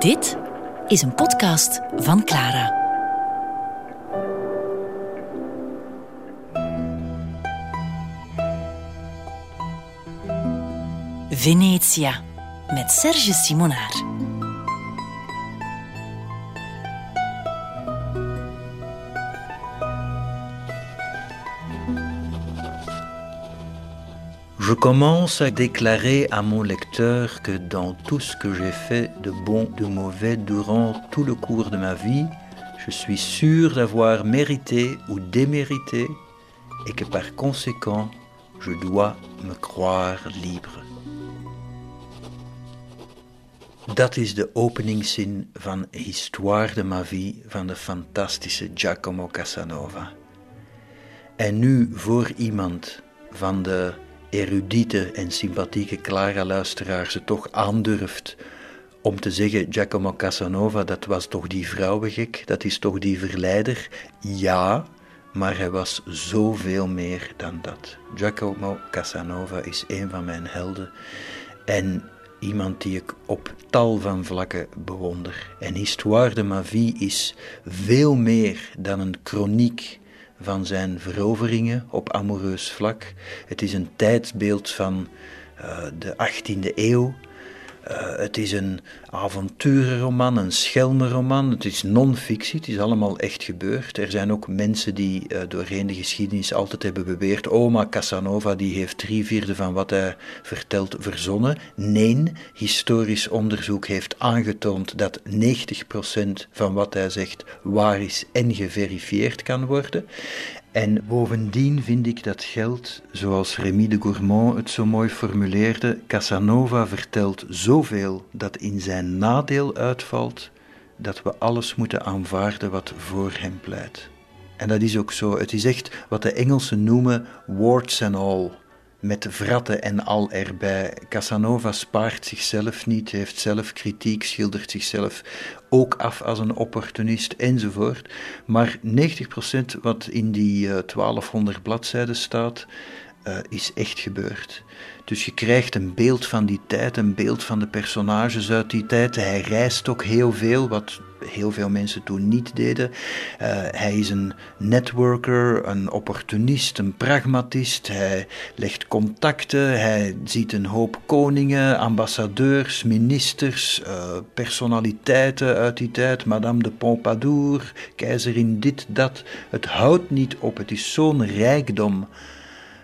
Dit is een podcast van Clara. Venetia met Serge Simonaar. Je commence à déclarer à mon lecteur que dans tout ce que j'ai fait de bon, de mauvais durant tout le cours de ma vie, je suis sûr d'avoir mérité ou démérité et que par conséquent, je dois me croire libre. Dat is de openingszin de ma vie de fantastische Giacomo Casanova. En nu voor iemand de erudite en sympathieke Clara-luisteraar ze toch aandurft om te zeggen: Giacomo Casanova, dat was toch die vrouwengek, dat is toch die verleider? Ja, maar hij was zoveel meer dan dat. Giacomo Casanova is een van mijn helden en iemand die ik op tal van vlakken bewonder. En Histoire de ma vie is veel meer dan een chroniek van zijn veroveringen op amoureus vlak. Het is een tijdsbeeld van uh, de 18e eeuw. Uh, het is een avonturenroman, een schelmenroman. Het is non-fictie, het is allemaal echt gebeurd. Er zijn ook mensen die uh, doorheen de geschiedenis altijd hebben beweerd: oma Casanova die heeft drie vierde van wat hij vertelt verzonnen. Nee, historisch onderzoek heeft aangetoond dat 90% van wat hij zegt waar is en geverifieerd kan worden. En bovendien vind ik dat geld, zoals Rémy de Gourmand het zo mooi formuleerde, Casanova vertelt zoveel dat in zijn nadeel uitvalt, dat we alles moeten aanvaarden wat voor hem pleit. En dat is ook zo. Het is echt wat de Engelsen noemen warts and all met vratten en al erbij. Casanova spaart zichzelf niet, heeft zelf kritiek, schildert zichzelf ook af als een opportunist enzovoort. Maar 90% wat in die 1200 eh, bladzijden staat, uh, is echt gebeurd. Dus je krijgt een beeld van die tijd, een beeld van de personages uit die tijd. Hij reist ook heel veel, wat heel veel mensen toen niet deden. Uh, hij is een networker, een opportunist, een pragmatist. Hij legt contacten, hij ziet een hoop koningen, ambassadeurs, ministers, uh, personaliteiten uit die tijd. Madame de Pompadour, keizerin dit, dat. Het houdt niet op, het is zo'n rijkdom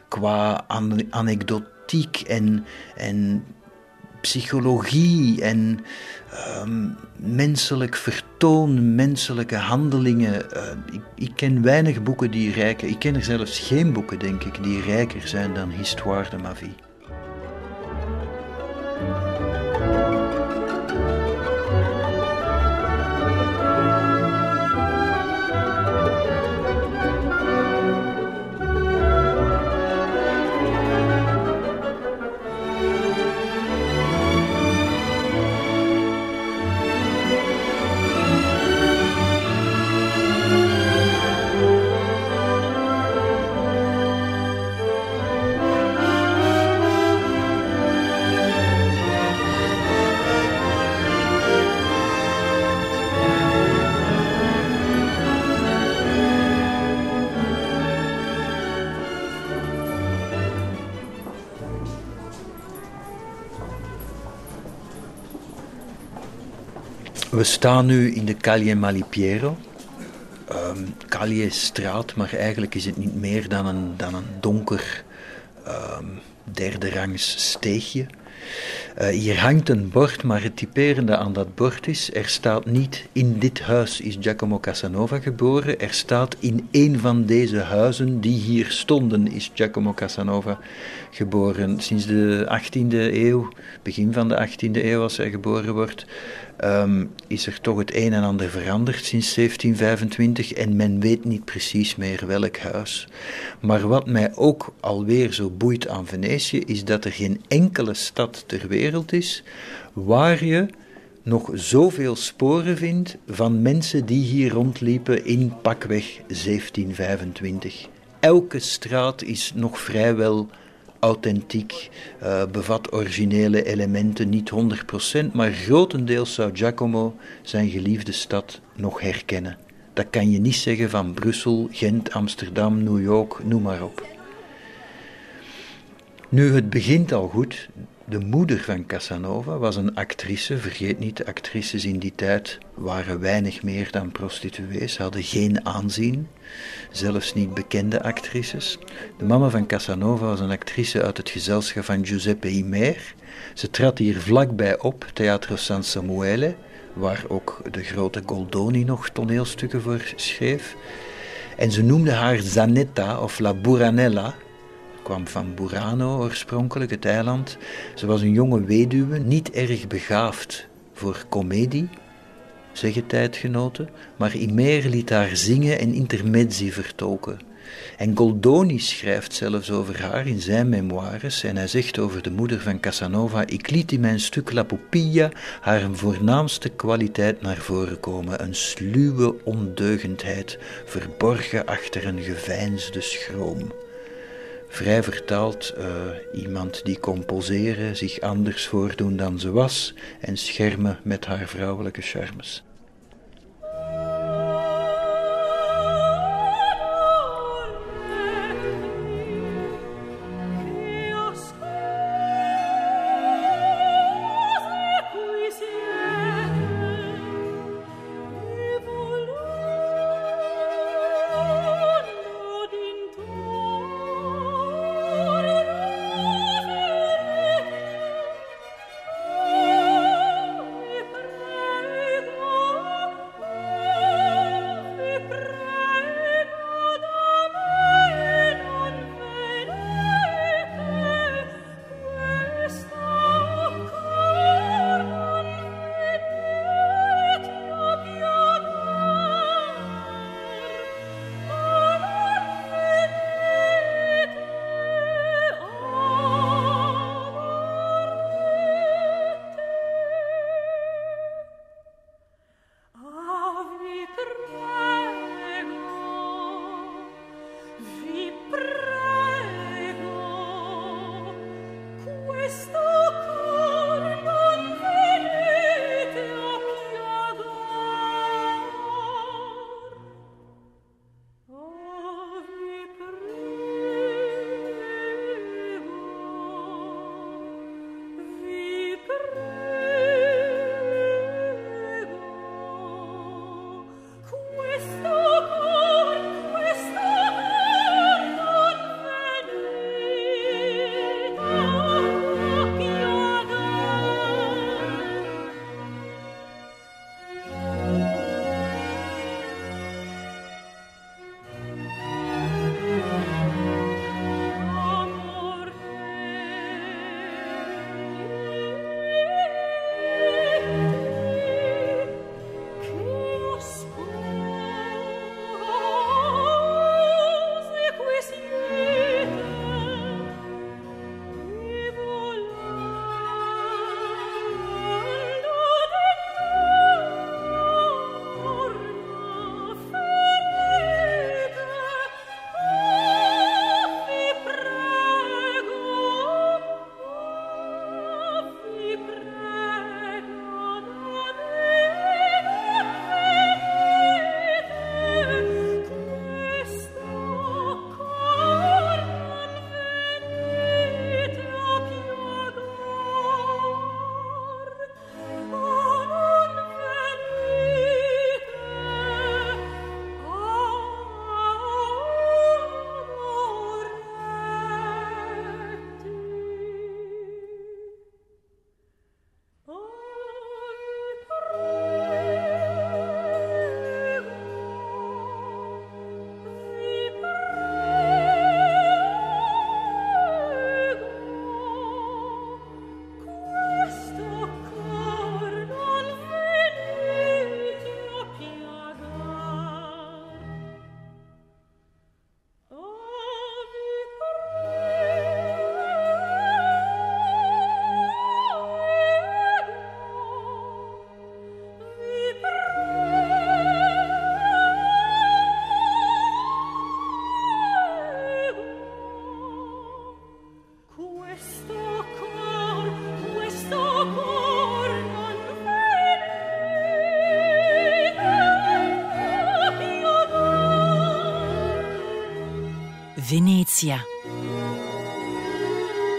qua an anekdotiek en, en psychologie en um, menselijk vertoon, menselijke handelingen. Uh, ik, ik, ken weinig boeken die rijker, ik ken er zelfs geen boeken, denk ik, die rijker zijn dan Histoire de ma We staan nu in de Calle Malipiero. Um, Calle is straat, maar eigenlijk is het niet meer dan een, dan een donker um, derde rangs steegje. Uh, hier hangt een bord, maar het typerende aan dat bord is: er staat niet in dit huis is Giacomo Casanova geboren. Er staat in een van deze huizen die hier stonden is Giacomo Casanova geboren. Sinds de 18e eeuw, begin van de 18e eeuw als hij geboren wordt, um, is er toch het een en ander veranderd sinds 1725 en men weet niet precies meer welk huis. Maar wat mij ook alweer zo boeit aan Venetië is dat er geen enkele stad ter wereld is waar je nog zoveel sporen vindt van mensen die hier rondliepen in pakweg 1725. Elke straat is nog vrijwel authentiek, uh, bevat originele elementen, niet 100%, maar grotendeels zou Giacomo zijn geliefde stad nog herkennen. Dat kan je niet zeggen van Brussel, Gent, Amsterdam, New York, noem maar op. Nu, het begint al goed. De moeder van Casanova was een actrice. Vergeet niet, actrices in die tijd waren weinig meer dan prostituees, hadden geen aanzien, zelfs niet bekende actrices. De mama van Casanova was een actrice uit het gezelschap van Giuseppe Imer. Ze trad hier vlakbij op, Teatro San Samuele, waar ook de grote Goldoni nog toneelstukken voor schreef. En ze noemde haar Zanetta of La Buranella, kwam van Burano oorspronkelijk, het eiland. Ze was een jonge weduwe, niet erg begaafd voor komedie, zeggen tijdgenoten, maar Imer liet haar zingen en intermezzi vertolken. En Goldoni schrijft zelfs over haar in zijn memoires en hij zegt over de moeder van Casanova: Ik liet in mijn stuk La Pupilla haar voornaamste kwaliteit naar voren komen, een sluwe ondeugendheid, verborgen achter een geveinsde schroom vrij vertaald uh, iemand die kon poseren, zich anders voordoen dan ze was en schermen met haar vrouwelijke charmes.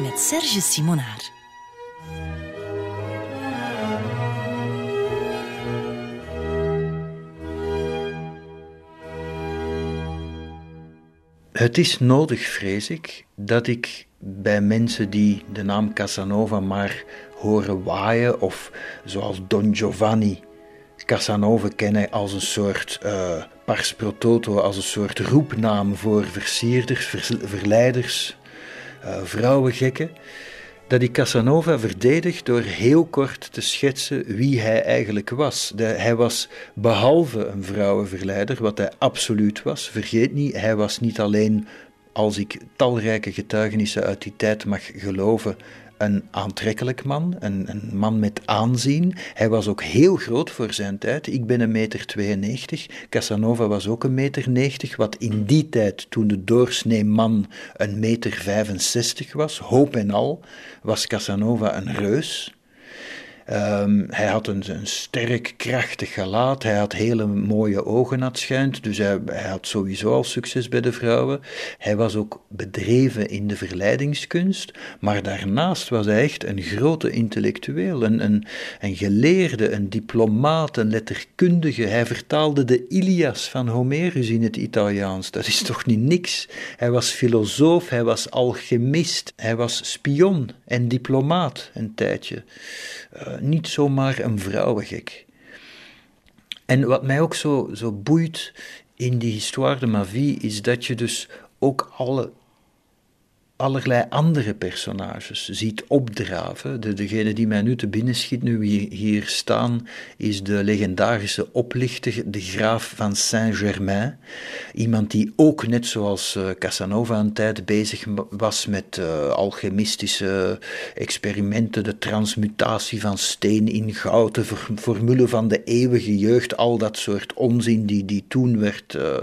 Met Serge Simonaar. Het is nodig, vrees ik, dat ik bij mensen die de naam Casanova maar horen waaien, of zoals Don Giovanni Casanova kennen als een soort uh, pars als een soort roepnaam voor versierders, verleiders, uh, vrouwengekken, dat ik Casanova verdedigt door heel kort te schetsen wie hij eigenlijk was. De, hij was behalve een vrouwenverleider, wat hij absoluut was, vergeet niet, hij was niet alleen, als ik talrijke getuigenissen uit die tijd mag geloven, een aantrekkelijk man, een, een, man met aanzien. Hij was ook heel groot voor zijn tijd. Ik ben een meter 92. Casanova was ook een meter 90, wat in die tijd, toen de doorsnee man een meter 65 was, hoop en al, was Casanova een reus. Um, hij had een, een, sterk, krachtig gelaat. Hij had hele mooie ogen, het schijnt. Dus hij, hij, had sowieso al succes bij de vrouwen. Hij was ook bedreven in de verleidingskunst. Maar daarnaast was hij echt een grote intellectueel. Een, een, een geleerde, een diplomaat, een letterkundige. Hij vertaalde de Ilias van Homerus in het Italiaans. Dat is toch niet niks? Hij was filosoof, hij was alchemist, hij was spion en diplomaat een tijdje. Uh, niet zomaar een vrouwengek. En wat mij ook zo, zo boeit in die histoire de ma vie, is dat je dus ook alle allerlei andere personages ziet opdraven. De, degene die mij nu te binnen schiet, nu hier staan, is de legendarische oplichter, de graaf van Saint-Germain. Iemand die ook, net zoals uh, Casanova een tijd bezig was met uh, alchemistische experimenten, de transmutatie van steen in goud, de formule van de eeuwige jeugd, al dat soort onzin die, die toen werd uh,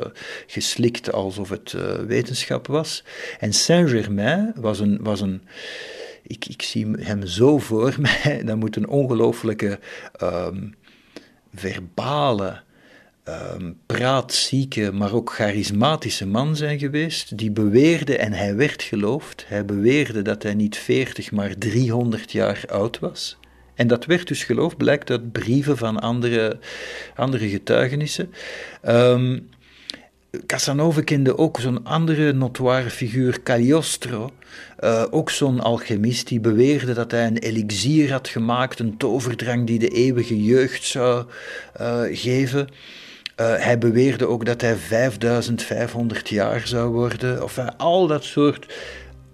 geslikt alsof het wetenschap was. En Saint-Germain was een. Was een ik, ik zie hem zo voor mij. Dat moet een ongelooflijke um, verbale, um, praatzieke, maar ook charismatische man zijn geweest. Die beweerde, en hij werd geloofd, hij beweerde dat hij niet 40, maar 300 jaar oud was. En dat werd dus geloofd, blijkt uit brieven van andere, andere getuigenissen. Um, Casanova kende ook zo'n andere notoire figuur, Cagliostro, uh, ook zo'n alchemist die beweerde dat hij een elixier had gemaakt, een toverdrang die de eeuwige jeugd zou uh, geven. Uh, hij beweerde ook dat hij 5500 jaar zou worden. Of al dat soort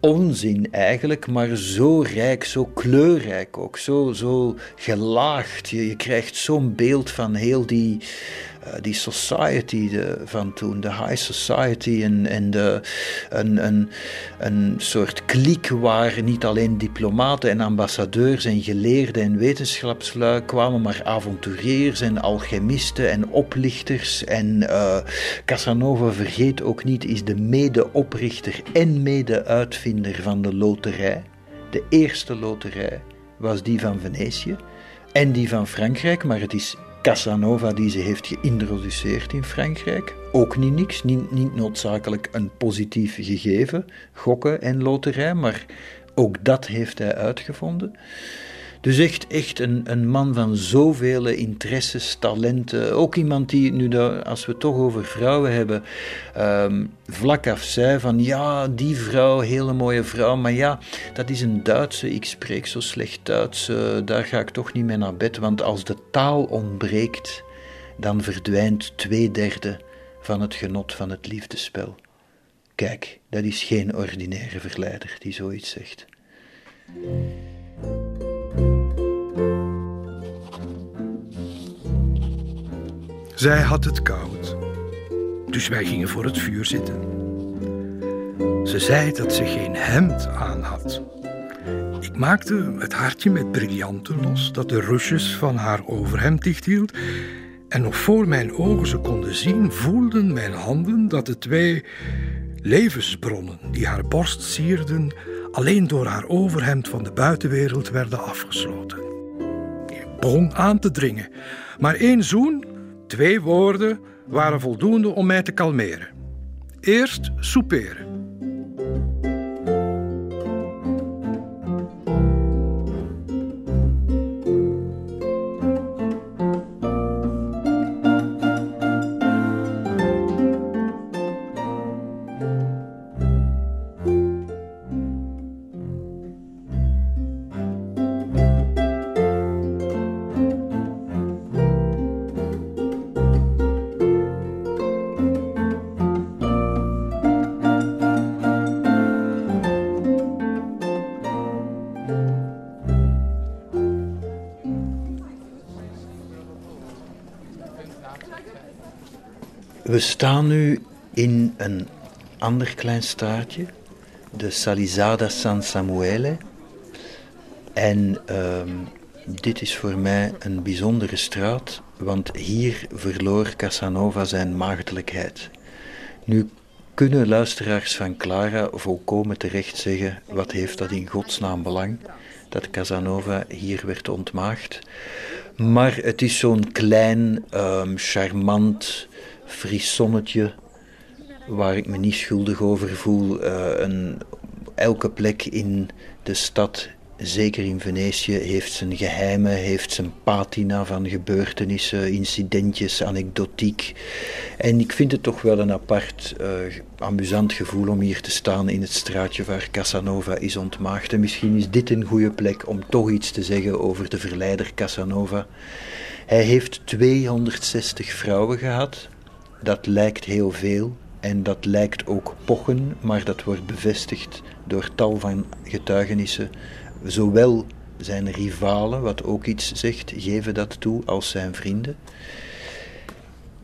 onzin eigenlijk, maar zo rijk, zo kleurrijk ook, zo, zo gelaagd. Je, krijgt zo'n beeld van heel die die society de, van toen, de high society en, en de, een, een, soort kliek waar niet alleen diplomaten en ambassadeurs en geleerden en wetenschapslui kwamen, maar avonturiers en alchemisten en oplichters. En uh, Casanova, vergeet ook niet, is de mede-oprichter en mede-uitvinder van de loterij. De eerste loterij was die van Venetië en die van Frankrijk, maar het is Casanova die ze heeft geïntroduceerd in Frankrijk. Ook niet niks, niet, niet noodzakelijk een positief gegeven, gokken en loterij, maar ook dat heeft hij uitgevonden. Dus echt, echt een, een man van zoveel interesses, talenten. Ook iemand die, nu als we het toch over vrouwen hebben, um, vlak af zei van ja, die vrouw, hele mooie vrouw, maar ja, dat is een Duitse, ik spreek zo slecht Duits, uh, daar ga ik toch niet mee naar bed, want als de taal ontbreekt, dan verdwijnt twee derde van het genot van het liefdespel. Kijk, dat is geen ordinaire verleider die zoiets zegt. Zij had het koud, dus wij gingen voor het vuur zitten. Ze zei dat ze geen hemd aan had. Ik maakte het hartje met brillanten los dat de rusjes van haar overhemd dichthield. En nog voor mijn ogen ze konden zien, voelden mijn handen dat de twee levensbronnen die haar borst sierden, alleen door haar overhemd van de buitenwereld werden afgesloten. Ik begon aan te dringen, maar één zoen Twee woorden waren voldoende om mij te kalmeren. Eerst souperen. Staan nu in een ander klein straatje, de Salizada San Samuele. En ehm, dit is voor mij een bijzondere straat, want hier verloor Casanova zijn maagdelijkheid. Nu kunnen luisteraars van Clara volkomen terecht zeggen: wat heeft dat in godsnaam belang dat Casanova hier werd ontmaagd? Maar het is zo'n klein, um, charmant frissonnetje waar ik me niet schuldig over voel. Uh, een, elke plek in de stad zeker in Venetië, heeft zijn geheimen, heeft zijn patina van gebeurtenissen, incidentjes, anekdotiek. En ik vind het toch wel een apart, uh, amusant gevoel om hier te staan in het straatje waar Casanova is ontmaagd. En misschien is dit een goede plek om toch iets te zeggen over de verleider Casanova. Hij heeft 260 vrouwen gehad. Dat lijkt heel veel. En dat lijkt ook pochen, maar dat wordt bevestigd door tal van getuigenissen Zowel zijn rivalen, wat ook iets zegt, geven dat toe, als zijn vrienden.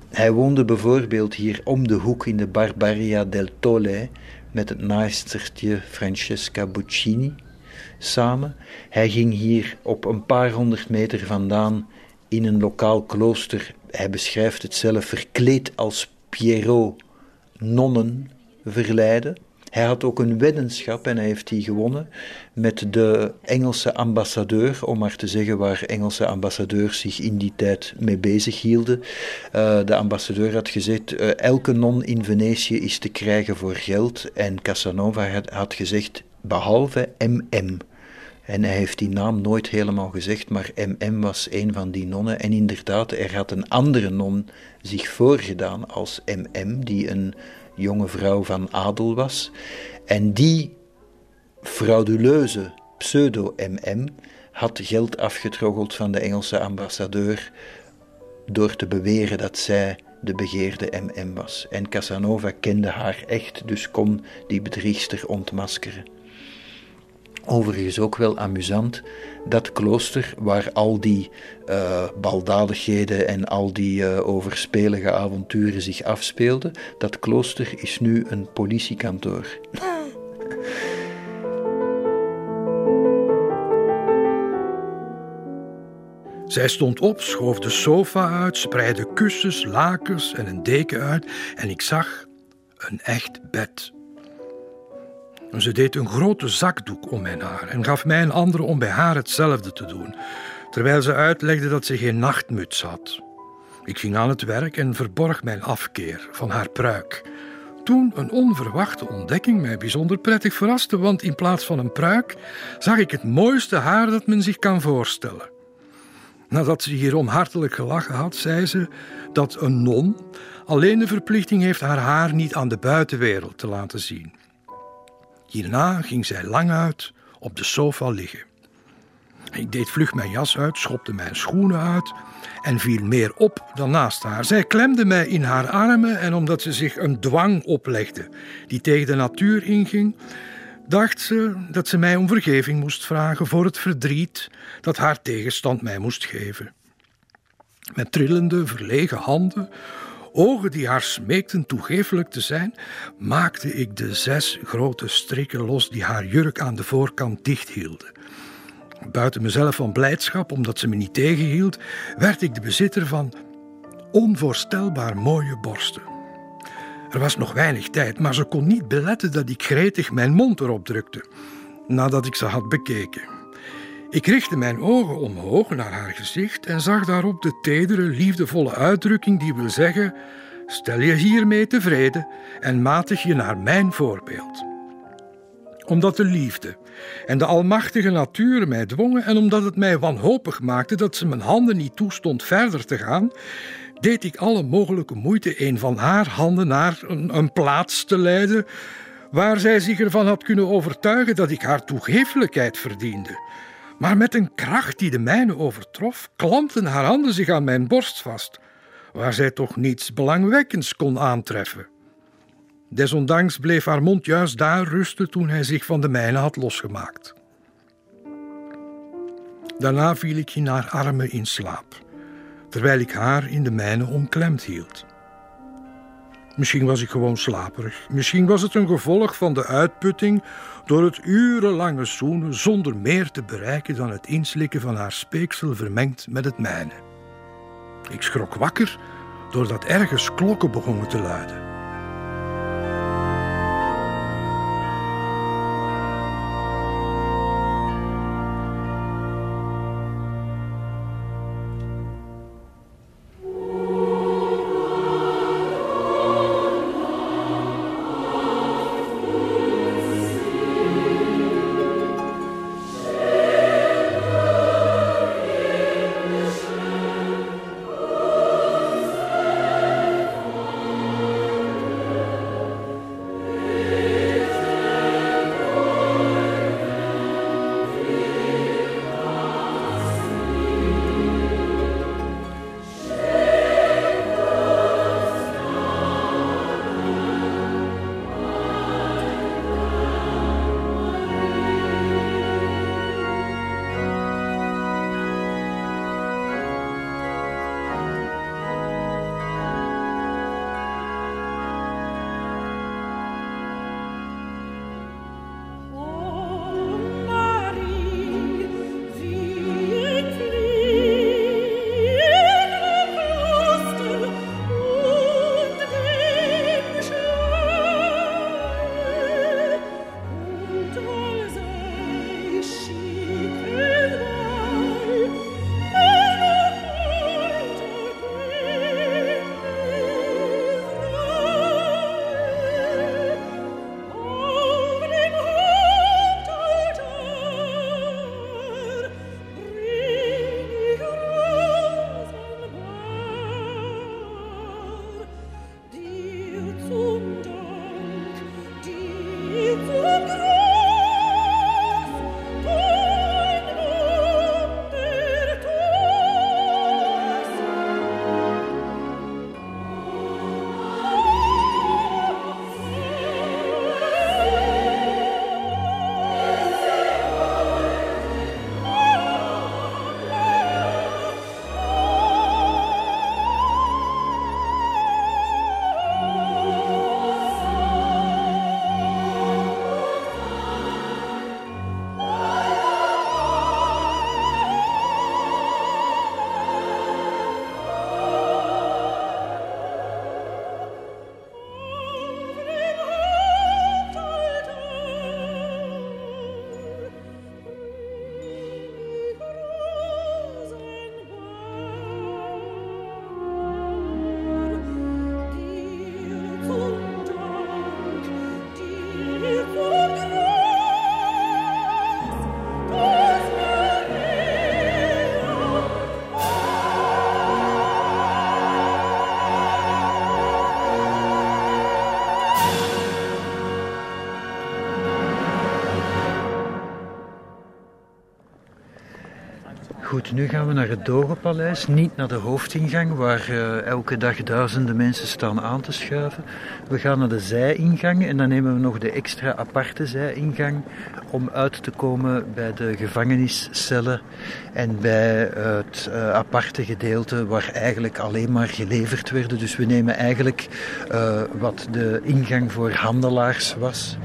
Hij woonde bijvoorbeeld hier om de hoek in de Barbaria del Tolle met het naaistertje Francesca Buccini samen. Hij ging hier op een paar honderd meter vandaan in een lokaal klooster, hij beschrijft het zelf, verkleed als Pierrot, nonnen verleiden. Hij had ook een weddenschap en hij heeft die gewonnen met de Engelse ambassadeur, om maar te zeggen waar Engelse ambassadeurs zich in die tijd mee bezig hielden. Uh, de ambassadeur had gezegd: uh, elke non in Venetië is te krijgen voor geld. En Casanova had, had gezegd: behalve MM. En hij heeft die naam nooit helemaal gezegd, maar MM was een van die nonnen. En inderdaad, er had een andere non zich voorgedaan als MM, die een jonge vrouw van adel was. En die frauduleuze pseudo-MM had geld afgetroggeld van de Engelse ambassadeur door te beweren dat zij de begeerde MM was. En Casanova kende haar echt, dus kon die bedriegster ontmaskeren. Overigens ook wel amusant, dat klooster waar al die uh, baldadigheden en al die uh, overspelige avonturen zich afspeelden, dat klooster is nu een politiekantoor. Zij stond op, schoof de sofa uit, spreidde kussens, lakens en een deken uit en ik zag een echt bed. Ze deed een grote zakdoek om mijn haar en gaf mij een andere om bij haar hetzelfde te doen, terwijl ze uitlegde dat ze geen nachtmuts had. Ik ging aan het werk en verborg mijn afkeer van haar pruik. Toen een onverwachte ontdekking mij bijzonder prettig verraste, want in plaats van een pruik zag ik het mooiste haar dat men zich kan voorstellen. Nadat ze hierom hartelijk gelachen had, zei ze dat een non alleen de verplichting heeft haar haar niet aan de buitenwereld te laten zien. Hierna ging zij lang uit op de sofa liggen. Ik deed vlug mijn jas uit, schopte mijn schoenen uit en viel meer op dan naast haar. Zij klemde mij in haar armen en omdat ze zich een dwang oplegde die tegen de natuur inging, dacht ze dat ze mij om vergeving moest vragen voor het verdriet dat haar tegenstand mij moest geven. Met trillende, verlegen handen ogen die haar smeekten toegeeflijk te zijn, maakte ik de zes grote strikken los die haar jurk aan de voorkant dicht hielden. Buiten mezelf van blijdschap, omdat ze me niet tegenhield, werd ik de bezitter van onvoorstelbaar mooie borsten. Er was nog weinig tijd, maar ze kon niet beletten dat ik gretig mijn mond erop drukte, nadat ik ze had bekeken. Ik richtte mijn ogen omhoog naar haar gezicht en zag daarop de tedere, liefdevolle uitdrukking die wil zeggen: Stel je hiermee tevreden en matig je naar mijn voorbeeld. Omdat de liefde en de almachtige natuur mij dwongen en omdat het mij wanhopig maakte dat ze mijn handen niet toestond verder te gaan, deed ik alle mogelijke moeite een van haar handen naar een, een plaats te leiden waar zij zich ervan had kunnen overtuigen dat ik haar toegeeflijkheid verdiende maar met een kracht die de mijne overtrof, klampten haar handen zich aan mijn borst vast, waar zij toch niets belangwekkends kon aantreffen. Desondanks bleef haar mond juist daar rusten toen hij zich van de mijne had losgemaakt. Daarna viel ik in haar armen in slaap, terwijl ik haar in de mijne omklemd hield. Misschien was ik gewoon slaperig. Misschien was het een gevolg van de uitputting door het urenlange zoenen zonder meer te bereiken dan het inslikken van haar speeksel vermengd met het mijne. Ik schrok wakker doordat ergens klokken begonnen te luiden. Nu gaan we naar het Dogenpaleis, niet naar de hoofdingang waar uh, elke dag duizenden mensen staan aan te schuiven. We gaan naar de zijingang en dan nemen we nog de extra aparte zijingang om uit te komen bij de gevangeniscellen en bij het uh, aparte gedeelte waar eigenlijk alleen maar geleverd werden. Dus we nemen eigenlijk uh, wat de ingang voor handelaars was.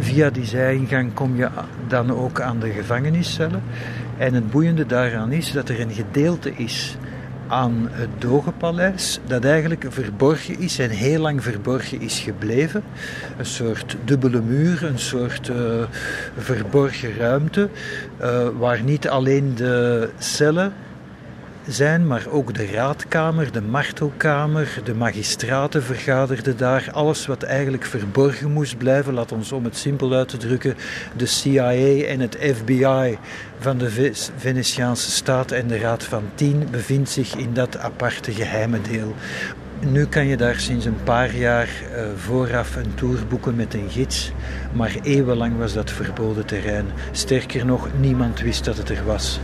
Via die zijingang kom je dan ook aan de gevangeniscellen. En het boeiende daaraan is dat er een gedeelte is aan het Dogenpaleis dat eigenlijk verborgen is en heel lang verborgen is gebleven. Een soort dubbele muur, een soort uh, verborgen ruimte uh, waar niet alleen de cellen zijn, maar ook de raadkamer, de martelkamer, de magistraten vergaderden daar. Alles wat eigenlijk verborgen moest blijven, laat ons om het simpel uit te drukken, de CIA en het FBI van de Venetiaanse staat en de Raad van Tien bevindt zich in dat aparte geheime deel. Nu kan je daar sinds een paar jaar uh, vooraf een tour boeken met een gids, maar eeuwenlang was dat verboden terrein. Sterker nog, niemand wist dat het er was.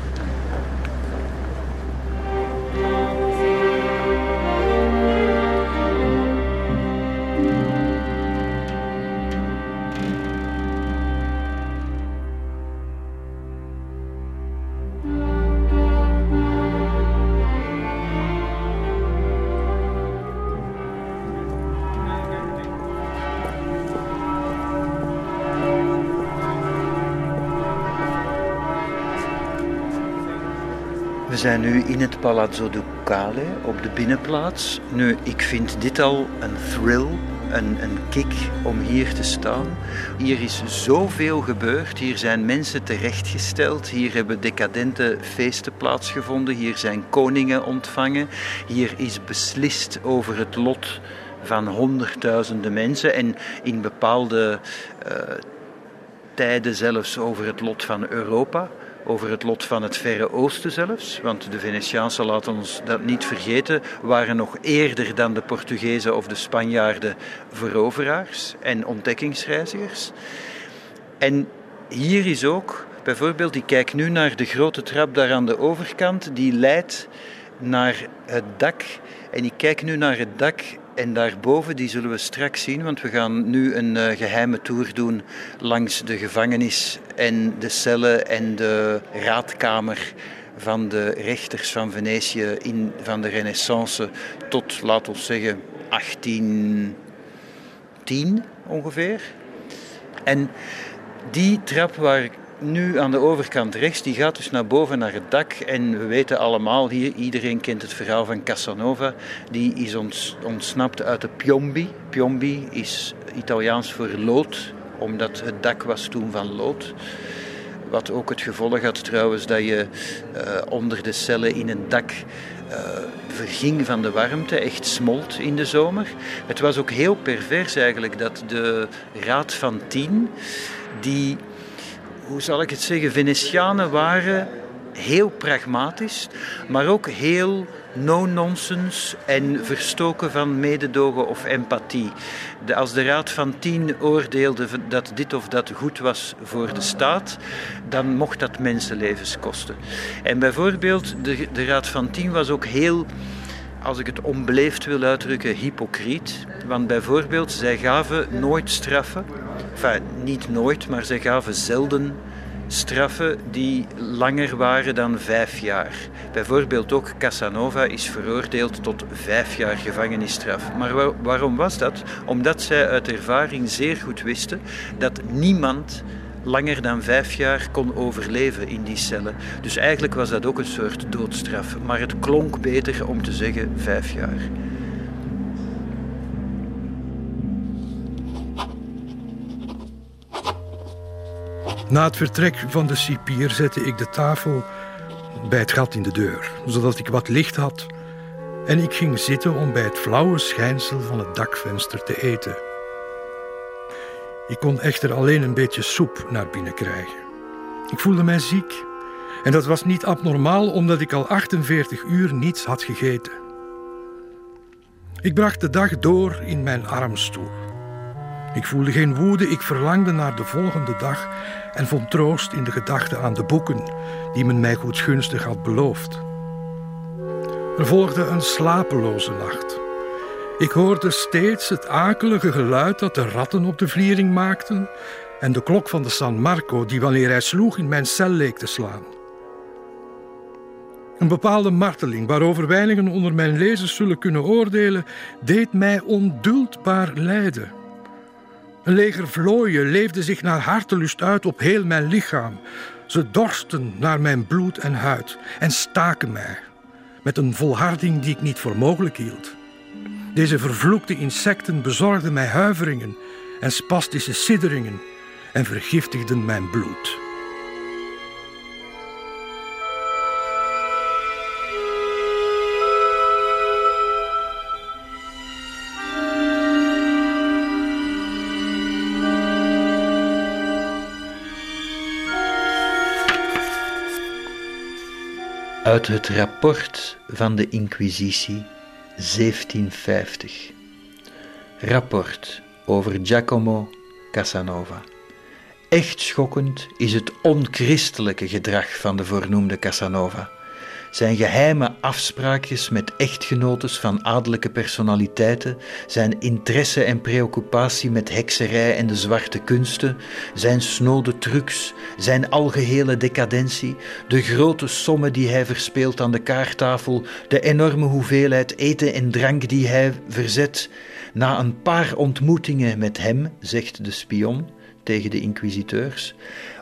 Zijn nu in het Palazzo Ducale op de binnenplaats. Nu, ik vind dit al een thrill, een, een kick om hier te staan. Hier is zoveel gebeurd. Hier zijn mensen terechtgesteld. Hier hebben decadente feesten plaatsgevonden. Hier zijn koningen ontvangen. Hier is beslist over het lot van honderdduizenden mensen en in bepaalde uh, tijden zelfs over het lot van Europa over het lot van het Verre Oosten zelfs. Want de Venetiaanse, laten ons dat niet vergeten, waren nog eerder dan de Portugezen of de Spanjaarden veroveraars en ontdekkingsreizigers. En hier is ook, bijvoorbeeld, ik kijk nu naar de grote trap daar aan de overkant, die leidt naar het dak. En ik kijk nu naar het dak en daarboven, die zullen we straks zien, want we gaan nu een uh, geheime tour doen langs de gevangenis en de cellen en de raadkamer van de rechters van Venetië in, van de Renaissance tot, laten we zeggen, 1810 ongeveer. En die trap waar nu aan de overkant rechts, die gaat dus naar boven naar het dak. En we weten allemaal hier, iedereen kent het verhaal van Casanova. Die is ontsnapt uit de Piombi. Piombi is Italiaans voor lood, omdat het dak was toen van lood. Wat ook het gevolg had trouwens dat je uh, onder de cellen in een dak uh, verging van de warmte, echt smolt in de zomer. Het was ook heel pervers eigenlijk dat de Raad van Tien, die hoe zal ik het zeggen, Venetianen waren heel pragmatisch, maar ook heel no-nonsense en verstoken van mededogen of empathie. Als de Raad van Tien oordeelde dat dit of dat goed was voor de staat, dan mocht dat mensenlevens kosten. En bijvoorbeeld, de, de Raad van Tien was ook heel als ik het onbeleefd wil uitdrukken, hypocriet. Want bijvoorbeeld, zij gaven nooit straffen. Niet nooit, maar zij gaven zelden straffen die langer waren dan vijf jaar. Bijvoorbeeld ook Casanova is veroordeeld tot vijf jaar gevangenisstraf. Maar waarom was dat? Omdat zij uit ervaring zeer goed wisten dat niemand langer dan vijf jaar kon overleven in die cellen. Dus eigenlijk was dat ook een soort doodstraf. Maar het klonk beter om te zeggen vijf jaar. Na het vertrek van de cipier zette ik de tafel bij het gat in de deur, zodat ik wat licht had. En ik ging zitten om bij het flauwe schijnsel van het dakvenster te eten. Ik kon echter alleen een beetje soep naar binnen krijgen. Ik voelde mij ziek. En dat was niet abnormaal omdat ik al 48 uur niets had gegeten. Ik bracht de dag door in mijn armstoel. Ik voelde geen woede, ik verlangde naar de volgende dag en vond troost in de gedachte aan de boeken die men mij goedgunstig had beloofd. Er volgde een slapeloze nacht. Ik hoorde steeds het akelige geluid dat de ratten op de vliering maakten en de klok van de San Marco die wanneer hij sloeg in mijn cel leek te slaan. Een bepaalde marteling waarover weinigen onder mijn lezers zullen kunnen oordelen, deed mij onduldbaar lijden. Een leger vlooien leefde zich naar hartelust uit op heel mijn lichaam. Ze dorsten naar mijn bloed en huid en staken mij met een volharding die ik niet voor mogelijk hield. Deze vervloekte insecten bezorgden mij huiveringen en spastische sidderingen en vergiftigden mijn bloed. Uit het rapport van de Inquisitie 1750. Rapport over Giacomo Casanova. Echt schokkend is het onchristelijke gedrag van de voornoemde Casanova zijn geheime afspraakjes met echtgenotes van adellijke personaliteiten, zijn interesse en preoccupatie met hekserij en de zwarte kunsten, zijn snode trucs, zijn algehele decadentie, de grote sommen die hij verspeelt aan de kaarttafel, de enorme hoeveelheid eten en drank die hij verzet. Na een paar ontmoetingen met hem, zegt de spion, tegen de inquisiteurs.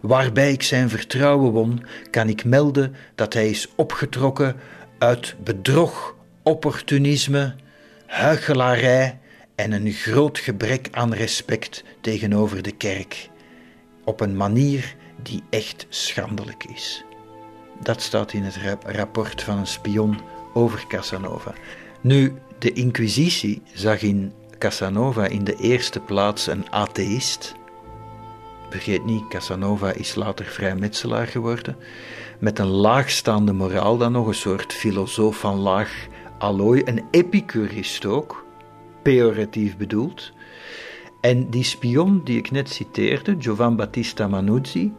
Waarbij ik zijn vertrouwen won, kan ik melden dat hij is opgetrokken uit bedrog, opportunisme, huichelarij en een groot gebrek aan respect tegenover de kerk. Op een manier die echt schandelijk is. Dat staat in het rapport van een spion over Casanova. Nu, de Inquisitie zag in Casanova in de eerste plaats een atheïst. Vergeet niet, Casanova is later vrijmetselaar geworden. Met een laagstaande moraal dan nog, een soort filosoof van laag allooi. Een epicurist ook, pejoratief bedoeld. En die spion die ik net citeerde, Giovan Battista Manuzzi,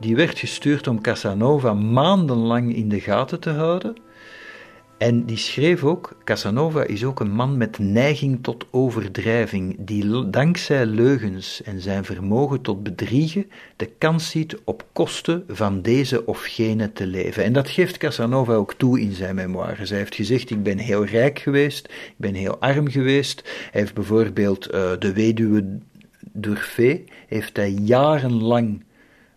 die werd gestuurd om Casanova maandenlang in de gaten te houden en die schreef ook: Casanova is ook een man met neiging tot overdrijving, die dankzij leugens en zijn vermogen tot bedriegen de kans ziet op kosten van deze of gene te leven. En dat geeft Casanova ook toe in zijn memoires. Hij heeft gezegd: Ik ben heel rijk geweest, ik ben heel arm geweest. Hij heeft bijvoorbeeld uh, de weduwe Durfé, heeft hij jarenlang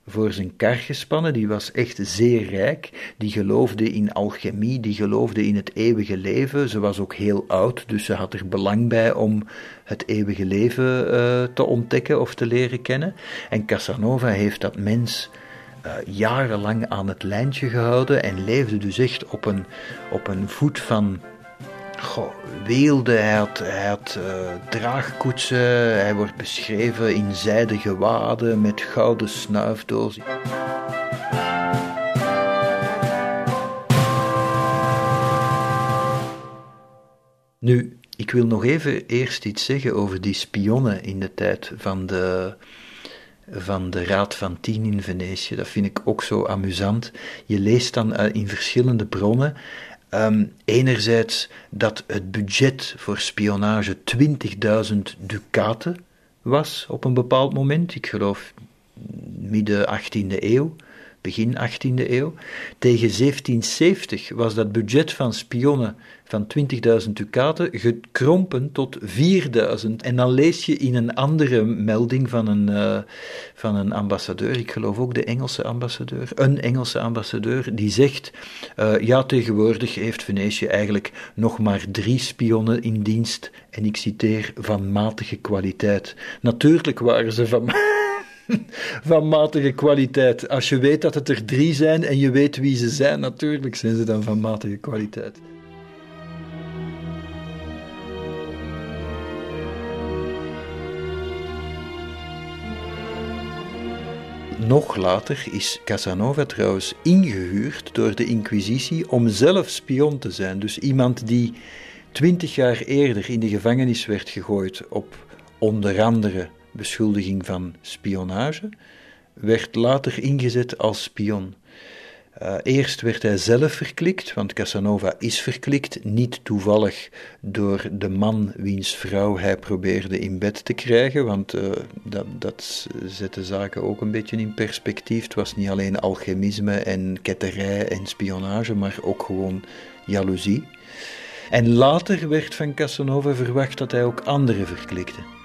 voor zijn kar gespannen. Die was echt zeer rijk. Die geloofde in alchemie, die geloofde in het eeuwige leven. Ze was ook heel oud, dus ze had er belang bij om het eeuwige leven uh, te ontdekken of te leren kennen. En Casanova heeft dat mens uh, jarenlang aan het lijntje gehouden en leefde dus echt op een, op een voet van Goh, weelde, hij had, uh, draagkoetsen, hij wordt beschreven in zijden gewaden met gouden snuifdozen. Nu, ik wil nog even eerst iets zeggen over die spionnen in de tijd van de, van de Raad van Tien in Venetië. Dat vind ik ook zo amusant. Je leest dan uh, in verschillende bronnen Um, enerzijds dat het budget voor spionage 20.000 ducaten was op een bepaald moment, ik geloof midden 18e eeuw begin 18e eeuw. Tegen 1770 was dat budget van spionnen van 20.000 ducaten gekrompen tot 4.000. En dan lees je in een andere melding van een, uh, van een ambassadeur, ik geloof ook de Engelse ambassadeur, een Engelse ambassadeur, die zegt: uh, Ja, tegenwoordig heeft Venetië eigenlijk nog maar drie spionnen in dienst. En ik citeer: van matige kwaliteit. Natuurlijk waren ze van. van matige kwaliteit. Als je weet dat het er drie zijn en je weet wie ze zijn, natuurlijk zijn ze dan van matige kwaliteit. Nog later is Casanova trouwens ingehuurd door de Inquisitie om zelf spion te zijn. Dus iemand die twintig jaar eerder in de gevangenis werd gegooid op onder andere beschuldiging van spionage, werd later ingezet als spion. Uh, eerst werd hij zelf verklikt, want Casanova is verklikt, niet toevallig door de man wiens vrouw hij probeerde in bed te krijgen, want uh, dat, dat zaken ook een beetje in perspectief. Het was niet alleen alchemisme en ketterij en spionage, maar ook gewoon jaloezie. En later werd van Casanova verwacht dat hij ook anderen verklikte.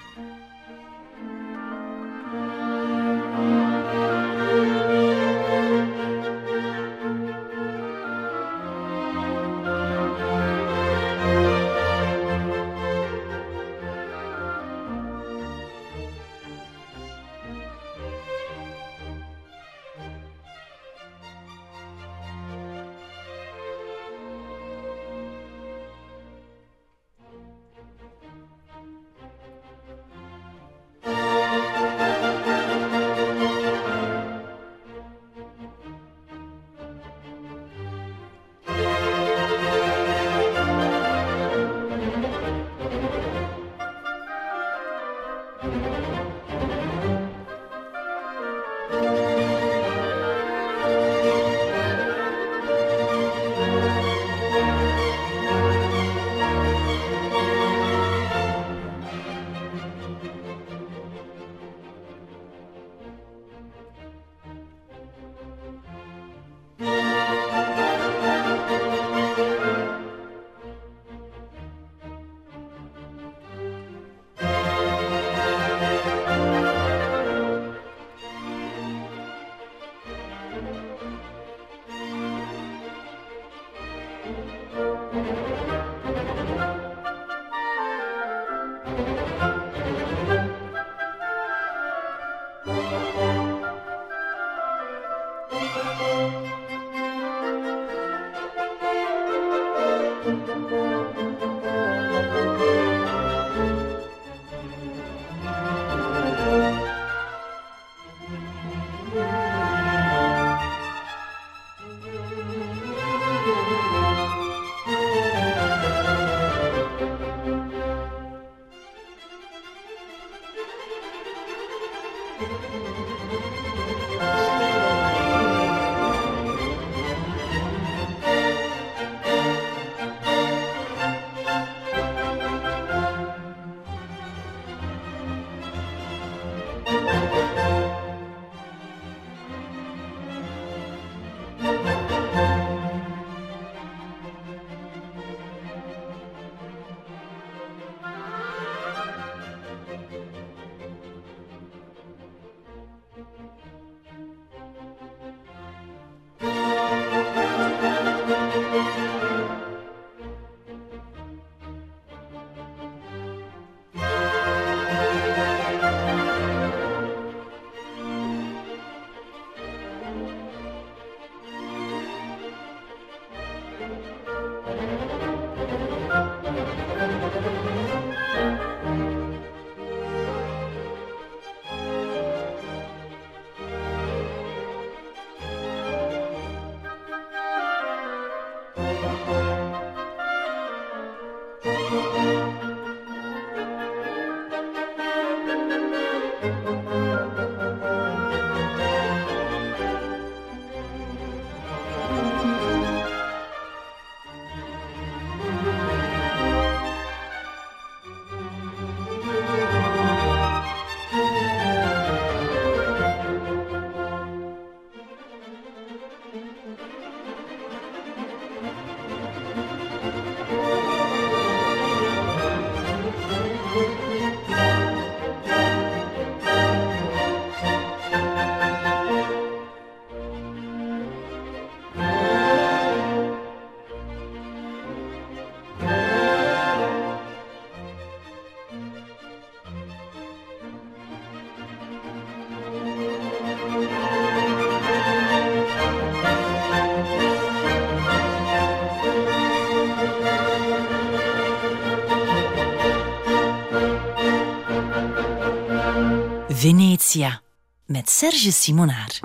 Venetia met Serge Simonaar.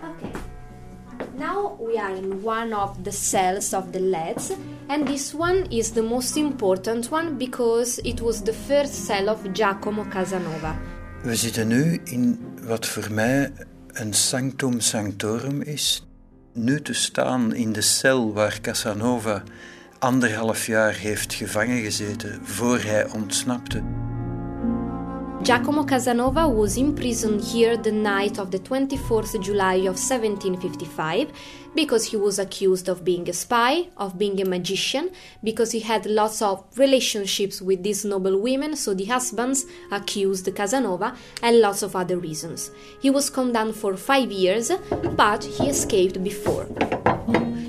Okay. Now we are in one of the cells of the LEDs, and this one is the most important one because it was the first cell of Giacomo Casanova. We zitten nu in wat voor mij een sanctum sanctorum is. Nu te staan in de cel waar Casanova anderhalf jaar heeft gevangen gezeten voor hij ontsnapte. Giacomo Casanova was imprisoned here the night of the 24th July of 1755 because he was accused of being a spy, of being a magician, because he had lots of relationships with these noble women, so the husbands accused Casanova, and lots of other reasons. He was condemned for five years, but he escaped before.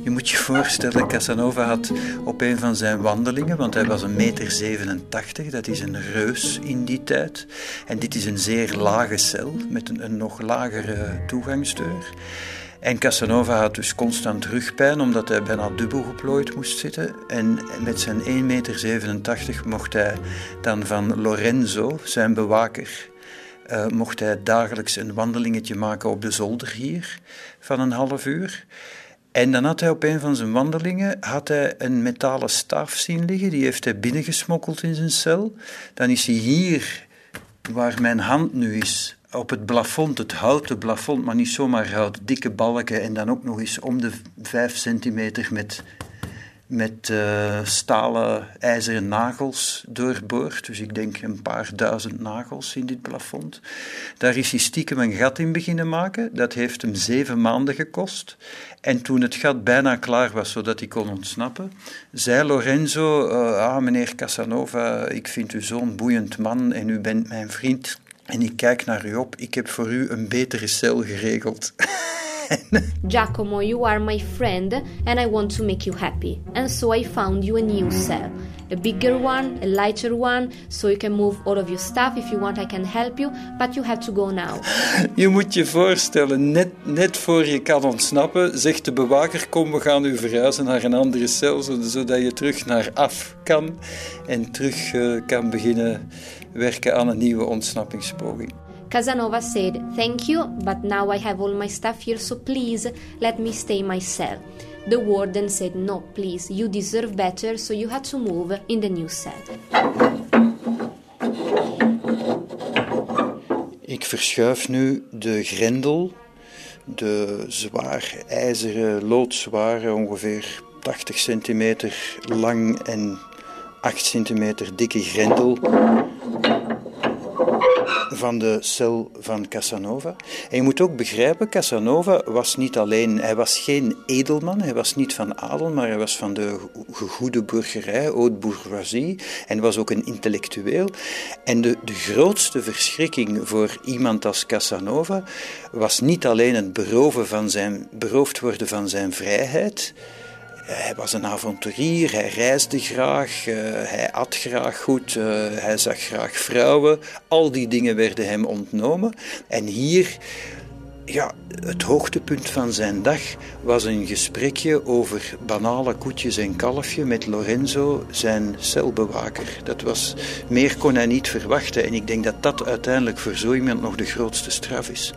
Je moet je voorstellen, Casanova had op een van zijn wandelingen, want hij was een meter 87, dat is een reus in die tijd. En dit is een zeer lage cel met een, een nog lagere toegangsdeur. En Casanova had dus constant rugpijn, omdat hij bijna dubbel geplooid moest zitten. En met zijn 1,87 meter mocht hij dan van Lorenzo, zijn bewaker, uh, mocht hij dagelijks een wandelingetje maken op de zolder hier van een half uur. En dan had hij op een van zijn wandelingen had hij een metalen staaf zien liggen. Die heeft hij binnengesmokkeld in zijn cel. Dan is hij hier, waar mijn hand nu is, op het plafond, het houten plafond, maar niet zomaar hout, dikke balken en dan ook nog eens om de vijf centimeter met met uh, stalen ijzeren nagels doorboord. Dus ik denk een paar duizend nagels in dit plafond. Daar is hij stiekem een gat in beginnen maken. Dat heeft hem zeven maanden gekost. En toen het gat bijna klaar was, zodat hij kon ontsnappen, zei Lorenzo, uh, ah meneer Casanova, ik vind u zo'n boeiend man en u bent mijn vriend. En ik kijk naar u op, ik heb voor u een betere cel geregeld. Giacomo, you are my friend and I want to make you happy. And so I found you a new cell. A bigger one, a lighter one, so you can move all of your stuff. If you want, I can help you, but you have to go now. Je moet je voorstellen, net, net voor je kan ontsnappen, zegt de bewaker: Kom, we gaan u verhuizen naar een andere cel, zodat je terug naar af kan en terug uh, kan beginnen werken aan een nieuwe ontsnappingspoging. Casanova said, Thank you, but now I have all my stuff here, so please let me stay in my cell. The warden said, No, please, you deserve better, so you had to move in the new cell. Ik verschuif nu de grendel, de zwaar ijzeren, loodzware, ongeveer 80 centimeter lang en 8 centimeter dikke grendel van de cel van Casanova. En je moet ook begrijpen, Casanova was niet alleen, hij was geen edelman, hij was niet van adel, maar hij was van de goede burgerij, haute bourgeoisie, en was ook een intellectueel. En de, de grootste verschrikking voor iemand als Casanova was niet alleen het beroven van zijn, beroofd worden van zijn vrijheid, hij was een avonturier, hij reisde graag, uh, hij at graag goed, uh, hij zag graag vrouwen. Al die dingen werden hem ontnomen. En hier ja, het hoogtepunt van zijn dag was een gesprekje over banale koetjes en kalfje met Lorenzo, zijn celbewaker. Dat was, meer kon hij niet verwachten en ik denk dat dat uiteindelijk voor zo iemand nog de grootste straf is.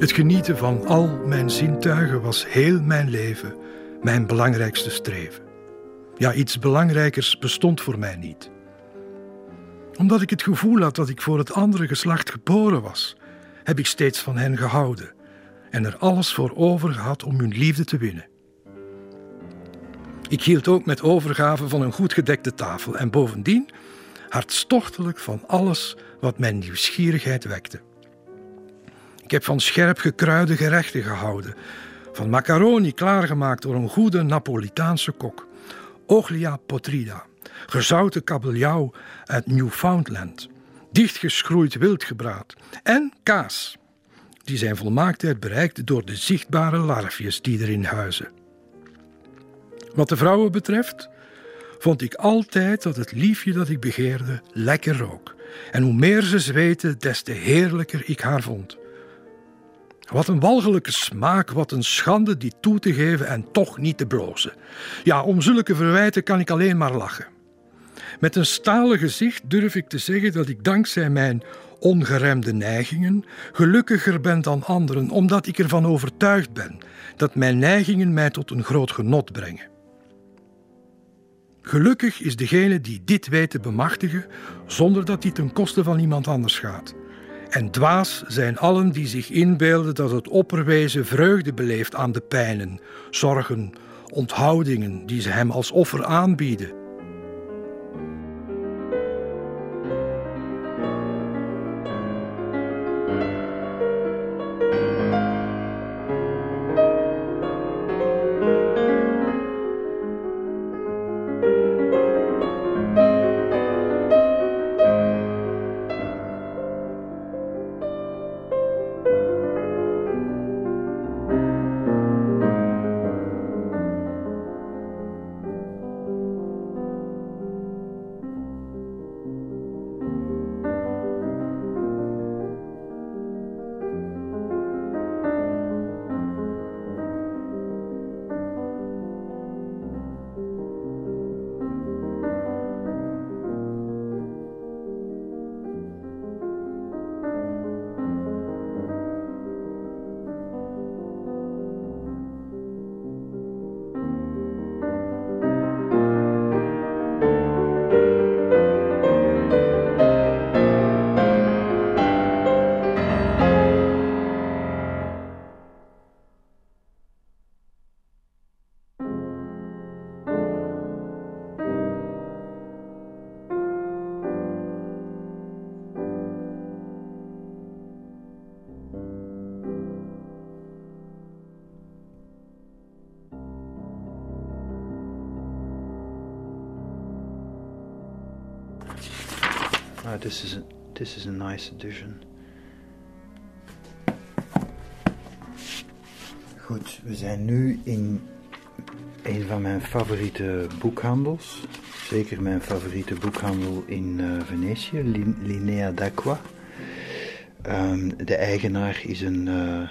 Het genieten van al mijn zintuigen was heel mijn leven mijn belangrijkste streven. Ja, iets belangrijkers bestond voor mij niet. Omdat ik het gevoel had dat ik voor het andere geslacht geboren was, heb ik steeds van hen gehouden en er alles voor over gehad om hun liefde te winnen. Ik hield ook met overgave van een goed gedekte tafel en bovendien hartstochtelijk van alles wat mijn nieuwsgierigheid wekte. Ik heb van scherp gekruide gerechten gehouden, van macaroni klaargemaakt door een goede Napolitaanse kok, oglia potrida, gezouten kabeljauw uit Newfoundland, dichtgeschroeid wildgebraad en kaas, die zijn volmaaktheid bereikt door de zichtbare larfjes die erin huizen. Wat de vrouwen betreft, vond ik altijd dat het liefje dat ik begeerde lekker rook. En hoe meer ze zweten, des te heerlijker ik haar vond. Wat een walgelijke smaak, wat een schande die toe te geven en toch niet te blozen. Ja, om zulke verwijten kan ik alleen maar lachen. Met een stalen gezicht durf ik te zeggen dat ik dankzij mijn ongeremde neigingen gelukkiger ben dan anderen, omdat ik ervan overtuigd ben dat mijn neigingen mij tot een groot genot brengen. Gelukkig is degene die dit weet te bemachtigen, zonder dat dit ten koste van iemand anders gaat. En dwaas zijn allen die zich inbeelden dat het opperwezen vreugde beleeft aan de pijnen, zorgen, onthoudingen die ze hem als offer aanbieden. Ah, this is a, this is a nice addition. Goed, we zijn nu in een van mijn favoriete boekhandels. Zeker mijn favoriete boekhandel in uh, Venetië, Linea d'Aqua. Um, de eigenaar is een, uh,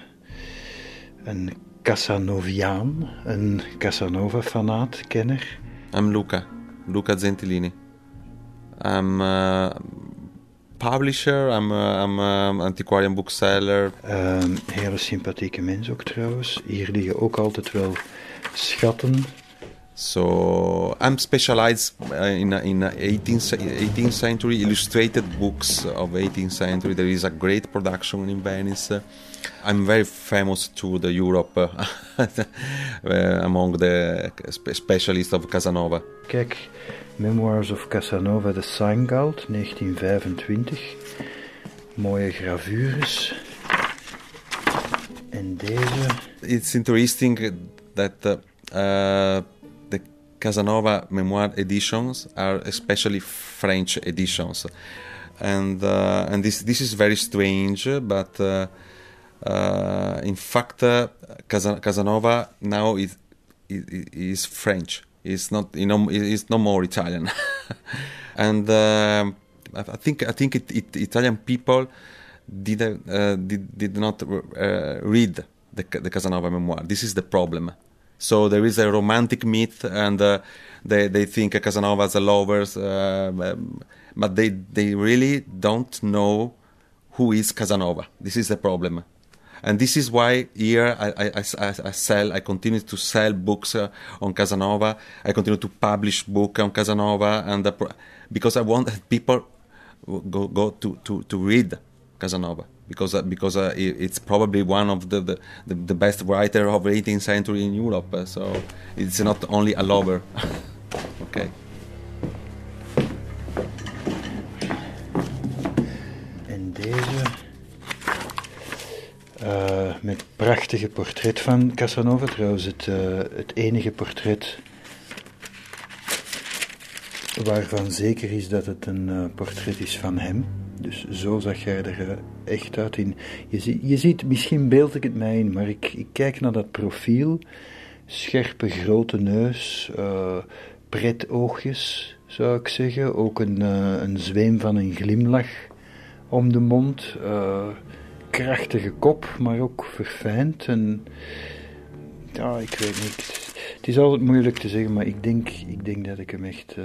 een Casanoviaan, een Casanova-fanaat, kenner. I'm Luca, Luca Gentilini. I'm uh, publisher, I'm, uh, I'm um, antiquarian bookseller. Um, hele sympathieke mens ook trouwens. Hier liggen ook altijd wel schatten. So I'm specialized uh, in in 18th 18th century illustrated books of 18th century. There is a great production in Venice. I'm very famous to the Europe uh, among the specialists of Casanova. Kijk, Memoirs of Casanova de Sangalt, 1925. Mooie gravures. En deze. It's interesting that uh, the Casanova Memoir editions are especially French editions, and uh, and this this is very strange, but uh, uh in fact, uh, Casanova now is is French. It's not you know it's no more Italian, and uh, I think I think it, it, Italian people did uh, did, did not uh, read the, the Casanova memoir. This is the problem. So there is a romantic myth, and uh, they they think Casanova's a lovers, uh, but they they really don't know who is Casanova. This is the problem and this is why here I, I, I, I sell I continue to sell books uh, on Casanova. I continue to publish book on Casanova and the, because I want people go go to, to, to read Casanova. Because uh, because uh, it's probably one of the, the, the, best writer of 18th century in Europe. So it's not only a lover. Okay uh, met prachtige portret van Casanova trouwens het, uh, het enige portret waarvan zeker is dat het een uh, portret is van hem. Dus zo zag jij er echt uit in. Je, zie, je ziet, misschien beeld ik het mij in, maar ik, ik kijk naar dat profiel. Scherpe grote neus, pret oogjes zou ik zeggen. Ook een, een zweem van een glimlach om de mond. Krachtige kop, maar ook verfijnd. En ja, ik weet niet. Het is altijd moeilijk te zeggen, maar ik denk, ik denk dat ik hem echt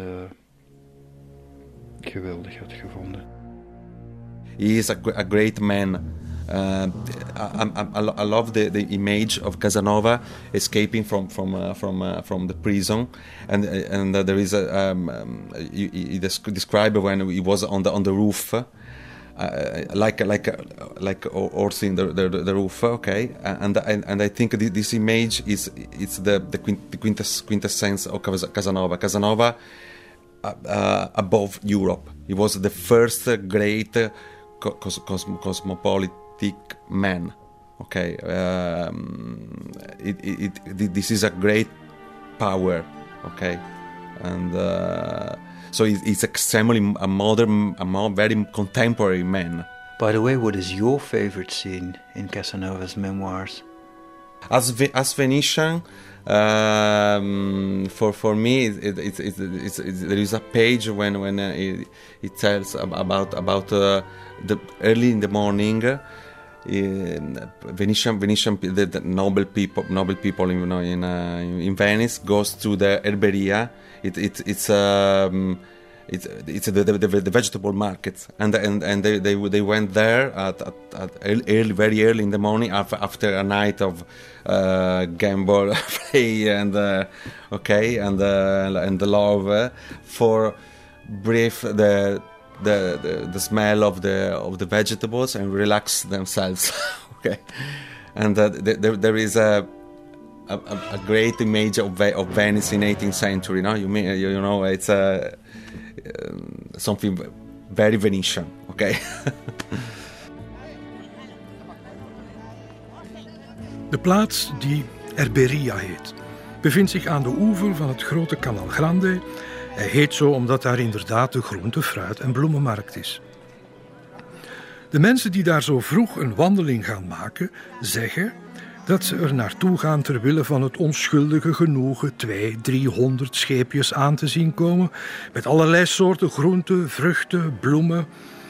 geweldig had gevonden. He is a, great man. Uh, I, I, I, love the, the image of Casanova escaping from from uh, from uh, from the prison, and and there is a um, um, you describe when he was on the on the roof, uh, like like like horse in the, the, the roof. Okay, and and, and I think this image is it's the the quintessence of Casanova. Casanova uh, above Europe. He was the first great cos cos cosmopolitic man. Okay, um, it, it, it, this is a great power. Okay, and uh, so he's extremely a modern, a very contemporary man. By the way, what is your favorite scene in Casanova's memoirs? As, as Venetian, um, for for me, it, it, it, there is a page when when uh, it, it, tells about about uh, the early in the morning. Uh, in Venetian, Venetian, the, the, noble people, noble people, you know, in uh, in Venice, goes to the herberia. It, it it's um, it's it's the, the, the, vegetable market, and and and they they, they went there at, at, at early, very early in the morning after, after a night of uh, gamble play and uh, okay and uh, and the love uh, for brief the, the the the smell of the of the vegetables and relax themselves okay? And uh, there, there is a a, a, great image of, of Venice in 18th century. No, you mean you, know it's a um, something very Venetian. Okay. de plaats die Erberia heet, bevindt zich aan de oever van het grote Canal Grande. Hij heet zo omdat daar inderdaad de groente, fruit en bloemenmarkt is. De mensen die daar zo vroeg een wandeling gaan maken, zeggen dat ze er naartoe gaan ter wille van het onschuldige genoegen twee, driehonderd scheepjes aan te zien komen met allerlei soorten groenten, vruchten, bloemen,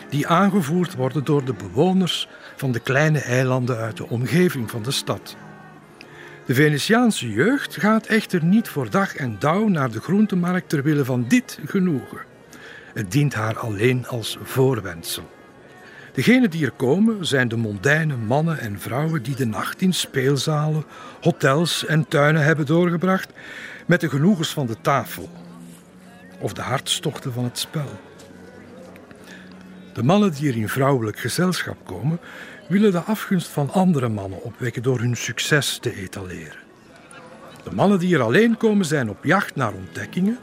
die aangevoerd worden door de bewoners van de kleine eilanden uit de omgeving van de stad. De Venetiaanse jeugd gaat echter niet voor dag en dauw naar de groentemarkt ter wille van dit genoegen. Het dient haar alleen als voorwendsel. Degenen die er komen zijn de mondaine mannen en vrouwen die de nacht in speelzalen, hotels en tuinen hebben doorgebracht met de genoegens van de tafel of de hartstochten van het spel. De mannen die er in vrouwelijk gezelschap komen, willen de afgunst van andere mannen opwekken door hun succes te etaleren. De mannen die er alleen komen zijn op jacht naar ontdekkingen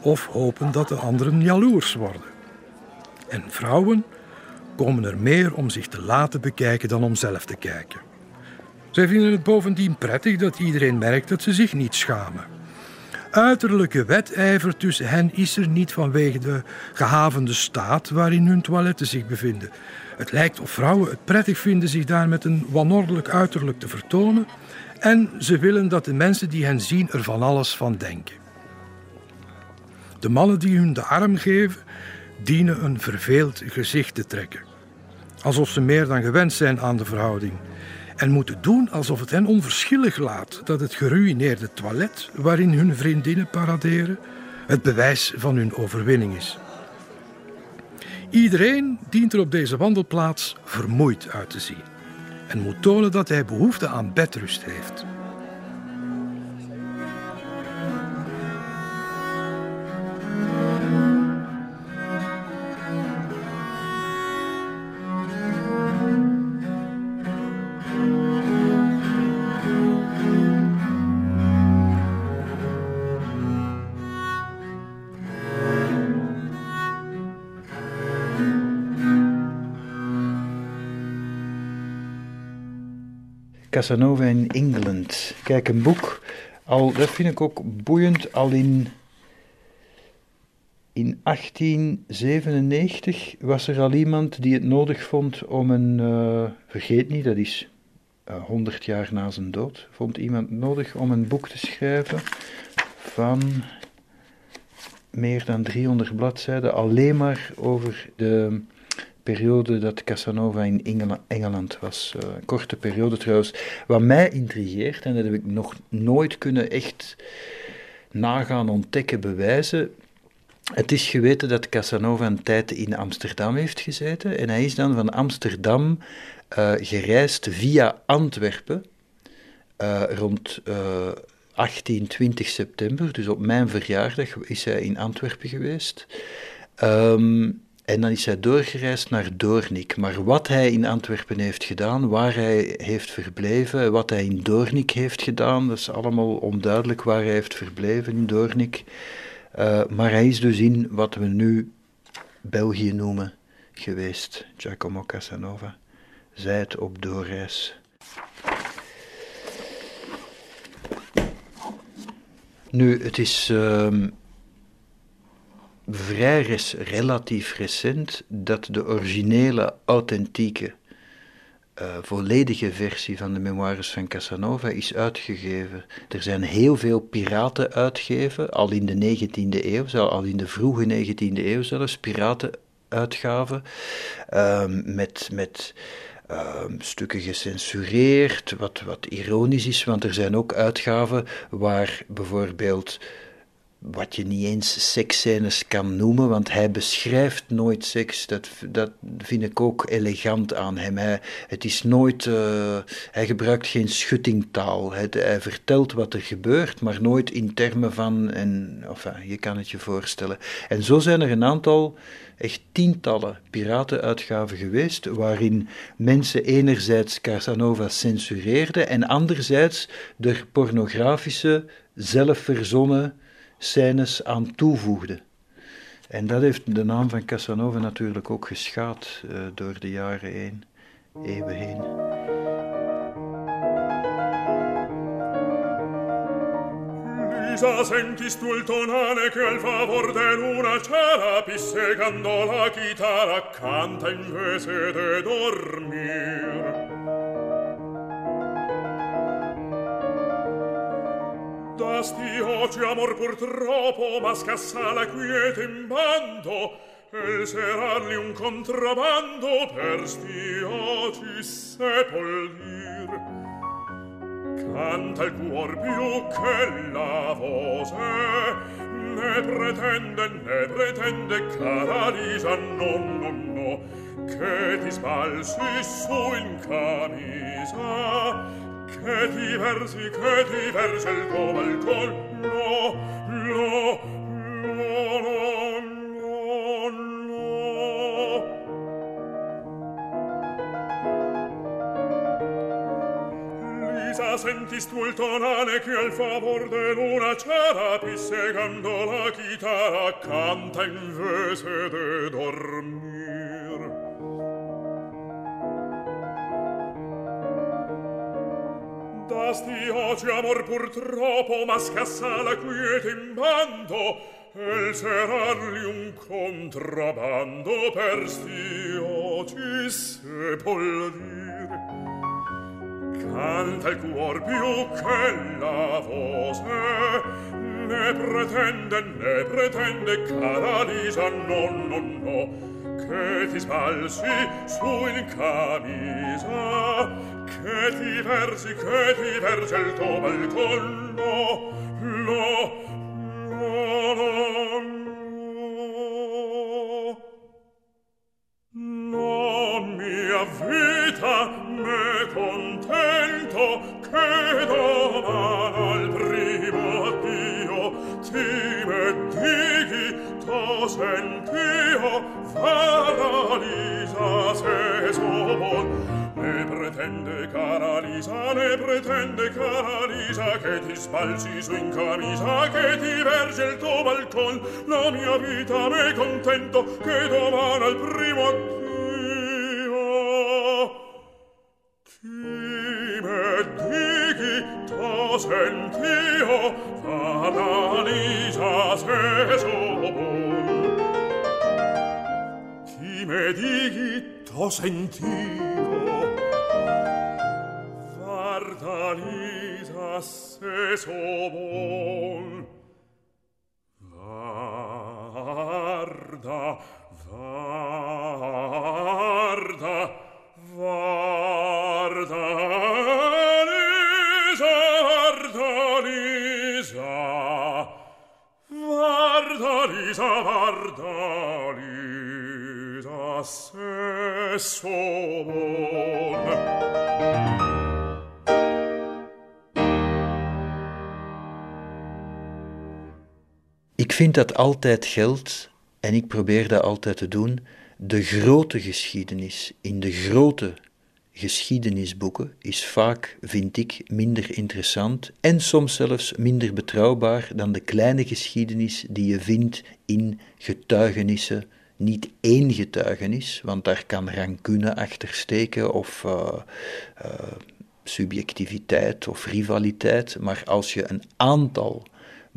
of hopen dat de anderen jaloers worden. En vrouwen komen er meer om zich te laten bekijken dan om zelf te kijken. Zij vinden het bovendien prettig dat iedereen merkt dat ze zich niet schamen. Uiterlijke wedijver tussen hen is er niet vanwege de gehavende staat waarin hun toiletten zich bevinden. Het lijkt of vrouwen het prettig vinden zich daar met een wanordelijk uiterlijk te vertonen en ze willen dat de mensen die hen zien er van alles van denken. De mannen die hun de arm geven, dienen een verveeld gezicht te trekken. Alsof ze meer dan gewend zijn aan de verhouding. En moeten doen alsof het hen onverschillig laat dat het geruïneerde toilet waarin hun vriendinnen paraderen het bewijs van hun overwinning is. Iedereen dient er op deze wandelplaats vermoeid uit te zien en moet tonen dat hij behoefte aan bedrust heeft. Casanova in England. Kijk, een boek, al, dat vind ik ook boeiend, al in, in 1897 was er al iemand die het nodig vond om een, uh, vergeet niet, dat is uh, eh, 100 jaar na zijn dood, vond iemand nodig om een boek te schrijven van meer dan 300 bladzijden, alleen maar over de periode dat Casanova in Engeland was. Uh, een korte periode trouwens. Wat mij intrigeert, en dat heb ik nog nooit kunnen echt nagaan, ontdekken, bewijzen. Het is geweten dat Casanova een tijd in Amsterdam heeft gezeten. En hij is dan van Amsterdam uh, gereisd via Antwerpen. Uh, rond 18, 20 september, dus op mijn verjaardag, is hij in Antwerpen geweest. Um, en dan is hij doorgereisd naar Doornik. Maar wat hij in Antwerpen heeft gedaan, waar hij heeft verbleven, wat hij in Doornik heeft gedaan, dat is allemaal onduidelijk waar hij heeft verbleven in Doornik. Uh, maar hij is dus in wat we nu België noemen geweest, Giacomo Casanova. Zij het op doorreis. Nu, het is. Uh, vrij relatief recent dat de originele, authentieke, uh, volledige versie van de memoires van Casanova is uitgegeven. Er zijn heel veel piraten uitgegeven, al in de 19e eeuw, al in de vroege 19e eeuw zelfs, piratenuitgaven, uh, met, met uh, stukken gecensureerd, wat, wat ironisch is, want er zijn ook uitgaven waar bijvoorbeeld wat je niet eens seksscènes kan noemen, want hij beschrijft nooit seks. Dat, dat vind ik ook elegant aan hem. Hij, het is nooit, uh, hij gebruikt geen schuttingtaal. Hij, hij, vertelt wat er gebeurt, maar nooit in termen van, en, enfin, je kan het je voorstellen. En zo zijn er een aantal, echt tientallen piratenuitgaven geweest, waarin mensen enerzijds Casanova censureerden en anderzijds er pornografische, zelfverzonnen scènes aan toevoegde. En dat heeft de naam van Casanova natuurlijk ook geschaad uh, door de jaren heen, eeuwen heen. Lisa, sentis tu il tonale che al favor de luna c'era pissegando la chitarra canta invece de dormir. Dasti oggi amor purtroppo, ma scassa la quiete in bando, e serarli un contrabbando per sti oggi sepoldir. Canta il cuor più che la voce, ne pretende, ne pretende, cara Lisa, no, no, no, che ti sbalzi su in camisa, che diversi, che diversi il tuo balcon, no, no, no, no, no, no. Lisa, sentis tu il tonale che al favor de luna cera, pissegando la chitarra, canta invece de dormir. Dasti oggi amor purtroppo, ma scassa la quiete in bando, e il serarli un contrabando per sti oggi sepoldir. Canta il cuor più che la voce, ne pretende, ne pretende, cara Lisa, no, no, no, che ti sbalzi su in camisa che ti versi che ti versi il tuo balcon no no no no no no mia vita me contento che domani al primo addio ti metti sentio Paralisa se somon. Ne pretende Caralisa, ne pretende Caralisa Che ti spalzi su in camisa, che ti verge il tuo balcon. La mia vita me contento, che domani al primo addio. Chi me dighi to sentio Paralisa se somon prime digitto sentivo Vardalisa se sobon Varda, varda, varda Vardalisa, Vardalisa, Vardalisa Ik vind dat altijd geldt, en ik probeer dat altijd te doen, de grote geschiedenis in de grote geschiedenisboeken is vaak, vind ik, minder interessant en soms zelfs minder betrouwbaar dan de kleine geschiedenis die je vindt in getuigenissen. Niet één getuigenis, want daar kan rancune achter steken of uh, uh, subjectiviteit of rivaliteit, maar als je een aantal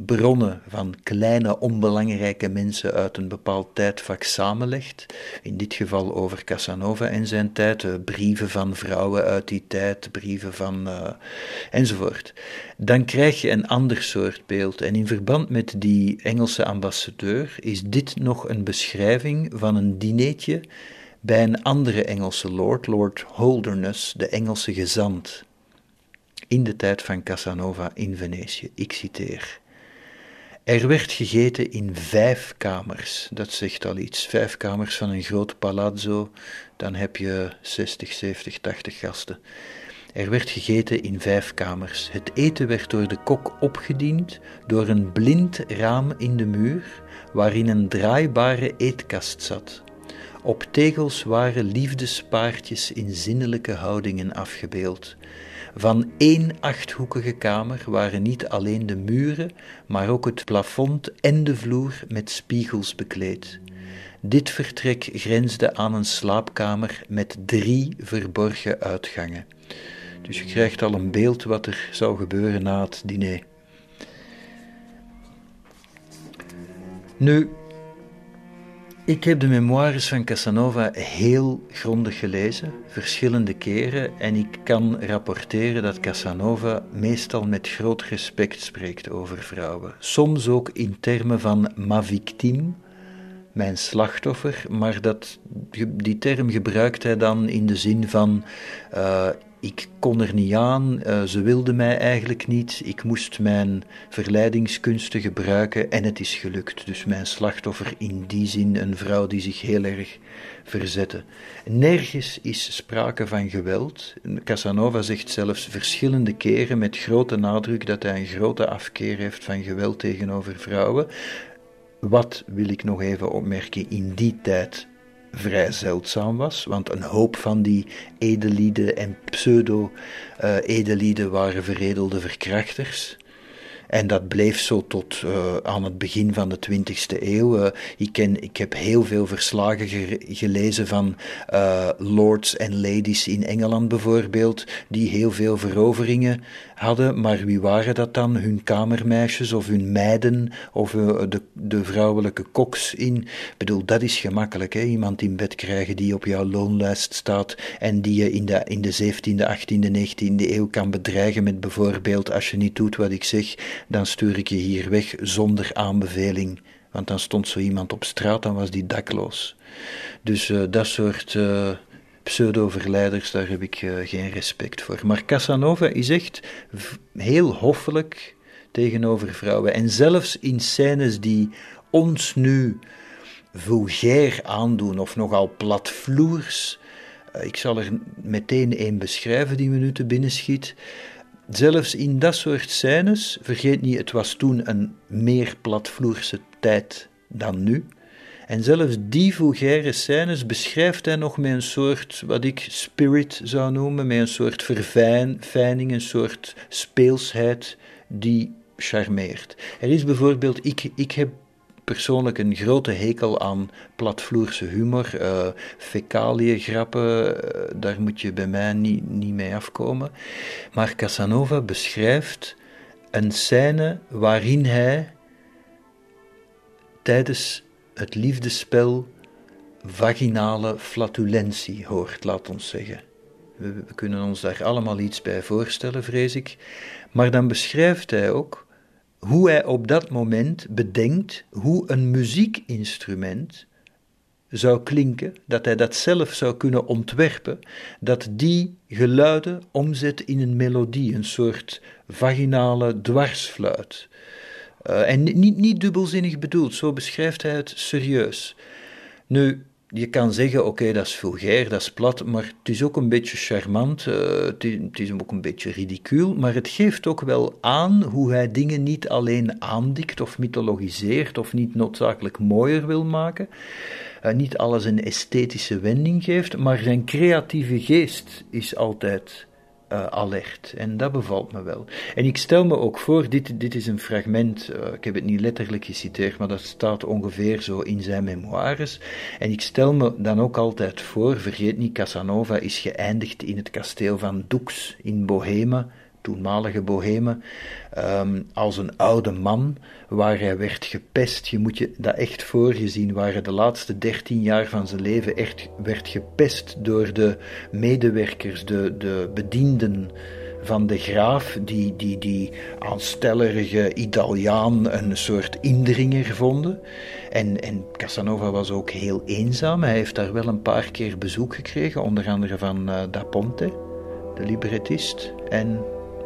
bronnen van kleine onbelangrijke mensen uit een bepaald tijdvak samenlegt, in dit geval over Casanova en zijn tijd, uh, brieven van vrouwen uit die tijd, brieven van uh, enzovoort, dan krijg je een ander soort beeld. En in verband met die Engelse ambassadeur is dit nog een beschrijving van een dineetje bij een andere Engelse lord, Lord Holderness, de Engelse gezant, in de tijd van Casanova in Venetië. Ik citeer. Er werd gegeten in vijf kamers. Dat zegt al iets. Vijf kamers van een groot palazzo. Dan heb je 60, 70, 80 gasten. Er werd gegeten in vijf kamers. Het eten werd door de kok opgediend door een blind raam in de muur, waarin een draaibare eetkast zat. Op tegels waren liefdespaardjes in zinnelijke houdingen afgebeeld. Van één achthoekige kamer waren niet alleen de muren, maar ook het plafond en de vloer met spiegels bekleed. Dit vertrek grensde aan een slaapkamer met drie verborgen uitgangen. Dus je krijgt al een beeld wat er zou gebeuren na het diner. Nu, ik heb de memoires van Casanova heel grondig gelezen, verschillende keren, en ik kan rapporteren dat Casanova meestal met groot respect spreekt over vrouwen. Soms ook in termen van ma victime, mijn slachtoffer, maar dat, die term gebruikt hij dan in de zin van uh, ik kon er niet aan, uh, ze wilde mij eigenlijk niet, ik moest mijn verleidingskunsten gebruiken en het is gelukt. Dus mijn slachtoffer in die zin een vrouw die zich heel erg verzette. Nergens is sprake van geweld. Casanova zegt zelfs verschillende keren met grote nadruk dat hij een grote afkeer heeft van geweld tegenover vrouwen. Wat wil ik nog even opmerken in die tijd vrij was, want een hoop van die edelieden en pseudo-edelieden waren veredelde verkrachters. En dat bleef zo tot uh, aan het begin van de 20e eeuw. Uh, ik, ken, ik heb heel veel verslagen ge gelezen van uh, lords en ladies in Engeland bijvoorbeeld, die heel veel veroveringen hadden. Maar wie waren dat dan? Hun kamermeisjes of hun meiden of de, de vrouwelijke koks in? Ik bedoel, dat is gemakkelijk. Hè? Iemand in bed krijgen die op jouw loonlijst staat en die je in de, in de 17e, 18e, 19e eeuw kan bedreigen met bijvoorbeeld, als je niet doet wat ik zeg, dan stuur ik je hier weg zonder aanbeveling. Want dan stond zo iemand op straat, dan was die dakloos. Dus uh, dat soort uh, pseudo-verleiders, daar heb ik uh, geen respect voor. Maar Casanova is echt heel hoffelijk tegenover vrouwen. En zelfs in scènes die ons nu vulgair aandoen of nogal platvloers. Ik zal er meteen één beschrijven die me nu te binnen schiet. Zelfs in dat soort scènes, vergeet niet, het was toen een meer platvloerse tijd dan nu. En zelfs die vulgaire scènes beschrijft hij nog met een soort, wat ik spirit zou noemen, met een soort verfijning, een soort speelsheid die charmeert. Er is bijvoorbeeld, ik, ik heb persoonlijk een grote hekel aan platvloerse humor, uh, fecaliegrappen, uh, daar moet je bij mij niet, niet mee afkomen. Maar Casanova beschrijft een scène waarin hij tijdens het liefdespel vaginale flatulentie hoort, laat ons zeggen. We kunnen ons daar allemaal iets bij voorstellen, vrees ik. Maar dan beschrijft hij ook hoe hij op dat moment bedenkt hoe een muziekinstrument zou klinken, dat hij dat zelf zou kunnen ontwerpen, dat die geluiden omzet in een melodie, een soort vaginale dwarsfluit. Uh, en niet, niet dubbelzinnig bedoeld, zo beschrijft hij het serieus. Nu, je kan zeggen, oké, dat is vulgair, dat is plat, maar het is ook een beetje charmant, uh, het, is, ook een beetje ridicuul, maar het geeft ook wel aan hoe hij dingen niet alleen aandikt of mythologiseert of niet noodzakelijk mooier wil maken, uh, niet alles een esthetische wending geeft, maar zijn creatieve geest is altijd uh, alert. En dat bevalt me wel. En ik stel me ook voor, dit, dit is een fragment, uh, ik heb het niet letterlijk geciteerd, maar dat staat ongeveer zo in zijn memoires. En ik stel me dan ook altijd voor, vergeet niet, Casanova is geëindigd in het kasteel van Dux in Boheme, toenmalige Bohemen, um, als een oude man waar hij werd gepest. Je moet je dat echt voor je zien, waar hij de laatste dertien jaar van zijn leven echt werd gepest door de medewerkers, de, de bedienden van de graaf, die, die, die aanstellerige Italiaan een soort indringer vonden. En, en Casanova was ook heel eenzaam. Hij heeft daar wel een paar keer bezoek gekregen, onder andere van uh, Da Ponte, de librettist. En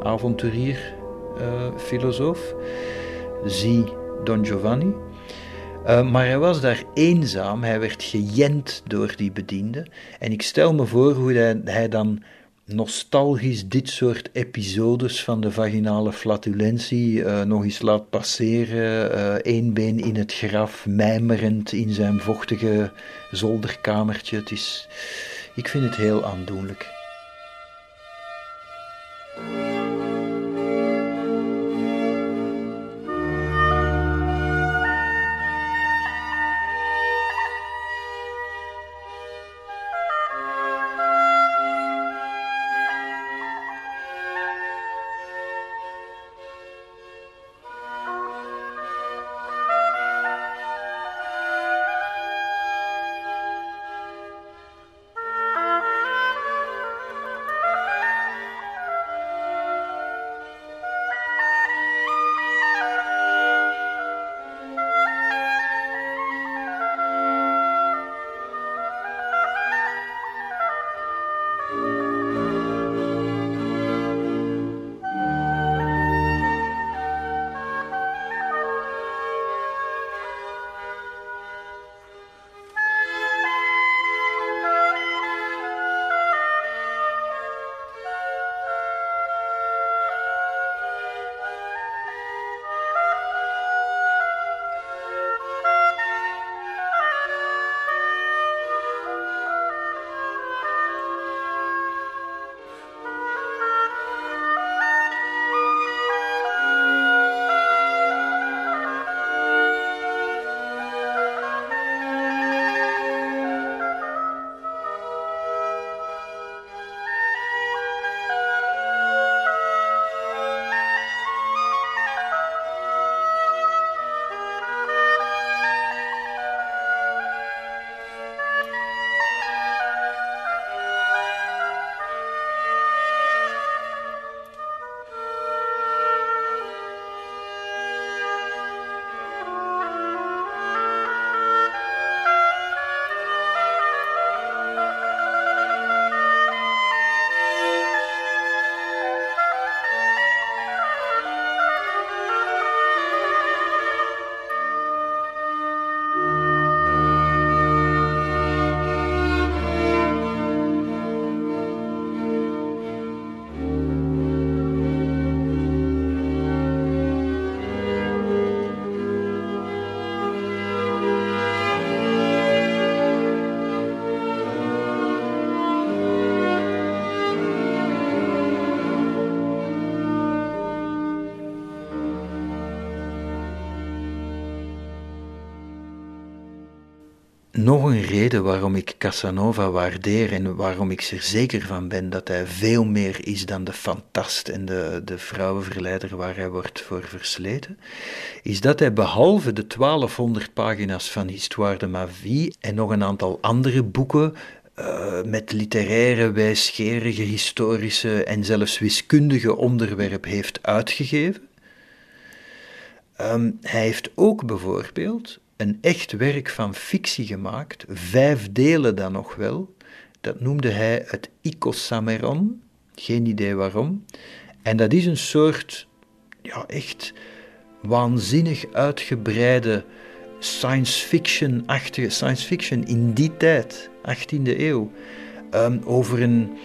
avonturier, uh, filosoof. Zie Don Giovanni. Uh, maar hij was daar eenzaam, hij werd gejend door die bedienden. En ik stel me voor hoe hij, hij dan nostalgisch dit soort episodes van de vaginale flatulentie uh, nog eens laat passeren. Uh, been in het graf, mijmerend in zijn vochtige zolderkamertje. Het is, ik vind het heel aandoenlijk. Reden waarom ik Casanova waardeer en waarom ik er zeker van ben dat hij veel meer is dan de fantast en de, de vrouwenverleider waar hij wordt voor versleten, is dat hij behalve de 1200 pagina's van Histoire de ma vie en nog een aantal andere boeken uh, met literaire, wijsgerige, historische en zelfs wiskundige onderwerp heeft uitgegeven. Um, hij heeft ook bijvoorbeeld een echt werk van fictie gemaakt, vijf delen dan nog wel. Dat noemde hij het Icosameron, geen idee waarom. En dat is een soort, ja, echt waanzinnig uitgebreide science fiction-achtige science fiction in die tijd, 18e eeuw, um, over een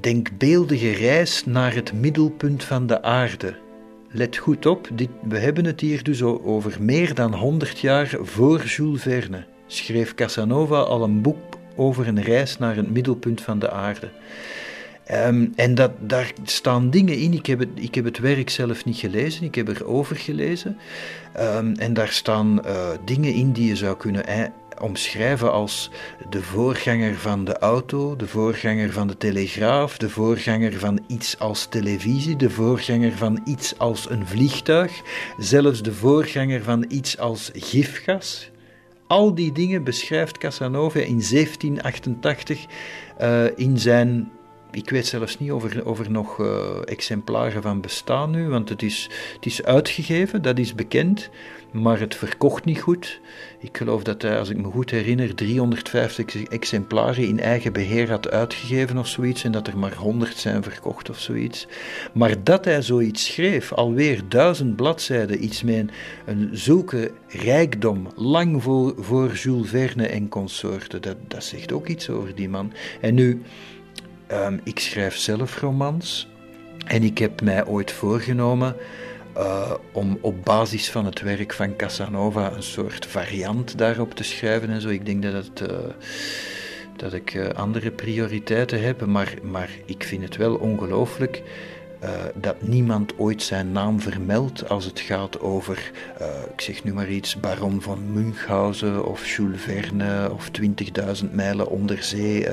denkbeeldige reis naar het middelpunt van de aarde. Let goed op, dit, we hebben het hier dus over meer dan 100 jaar voor Jules Verne. Schreef Casanova al een boek over een reis naar het middelpunt van de aarde. Um, en dat, daar staan dingen in. Ik heb, het, ik heb het werk zelf niet gelezen, ik heb erover gelezen. Um, en daar staan uh, dingen in die je zou kunnen omschrijven als de voorganger van de auto, de voorganger van de telegraaf, de voorganger van iets als televisie, de voorganger van iets als een vliegtuig, zelfs de voorganger van iets als gifgas. Al die dingen beschrijft Casanova in 1788 uh, in zijn ik weet zelfs niet of er, nog uh, exemplaren van bestaan nu, want het is, het is uitgegeven, dat is bekend, maar het verkocht niet goed. Ik geloof dat hij, als ik me goed herinner, 350 exemplaren in eigen beheer had uitgegeven of zoiets, en dat er maar 100 zijn verkocht of zoiets. Maar dat hij zoiets schreef, alweer duizend bladzijden, iets met een, een zulke rijkdom, lang voor, voor Jules Verne en consorten, dat, dat zegt ook iets over die man. En nu Um, ik schrijf zelf romans en ik heb mij ooit voorgenomen uh, om op basis van het werk van Casanova een soort variant daarop te schrijven en zo. Ik denk dat, het, uh, dat ik uh, andere prioriteiten heb, maar, maar ik vind het wel ongelooflijk uh, dat niemand ooit zijn naam vermeldt als het gaat over, uh, ik zeg nu maar iets, Baron van Münchhausen of Jules Verne of 20.000 mijlen onder zee, uh,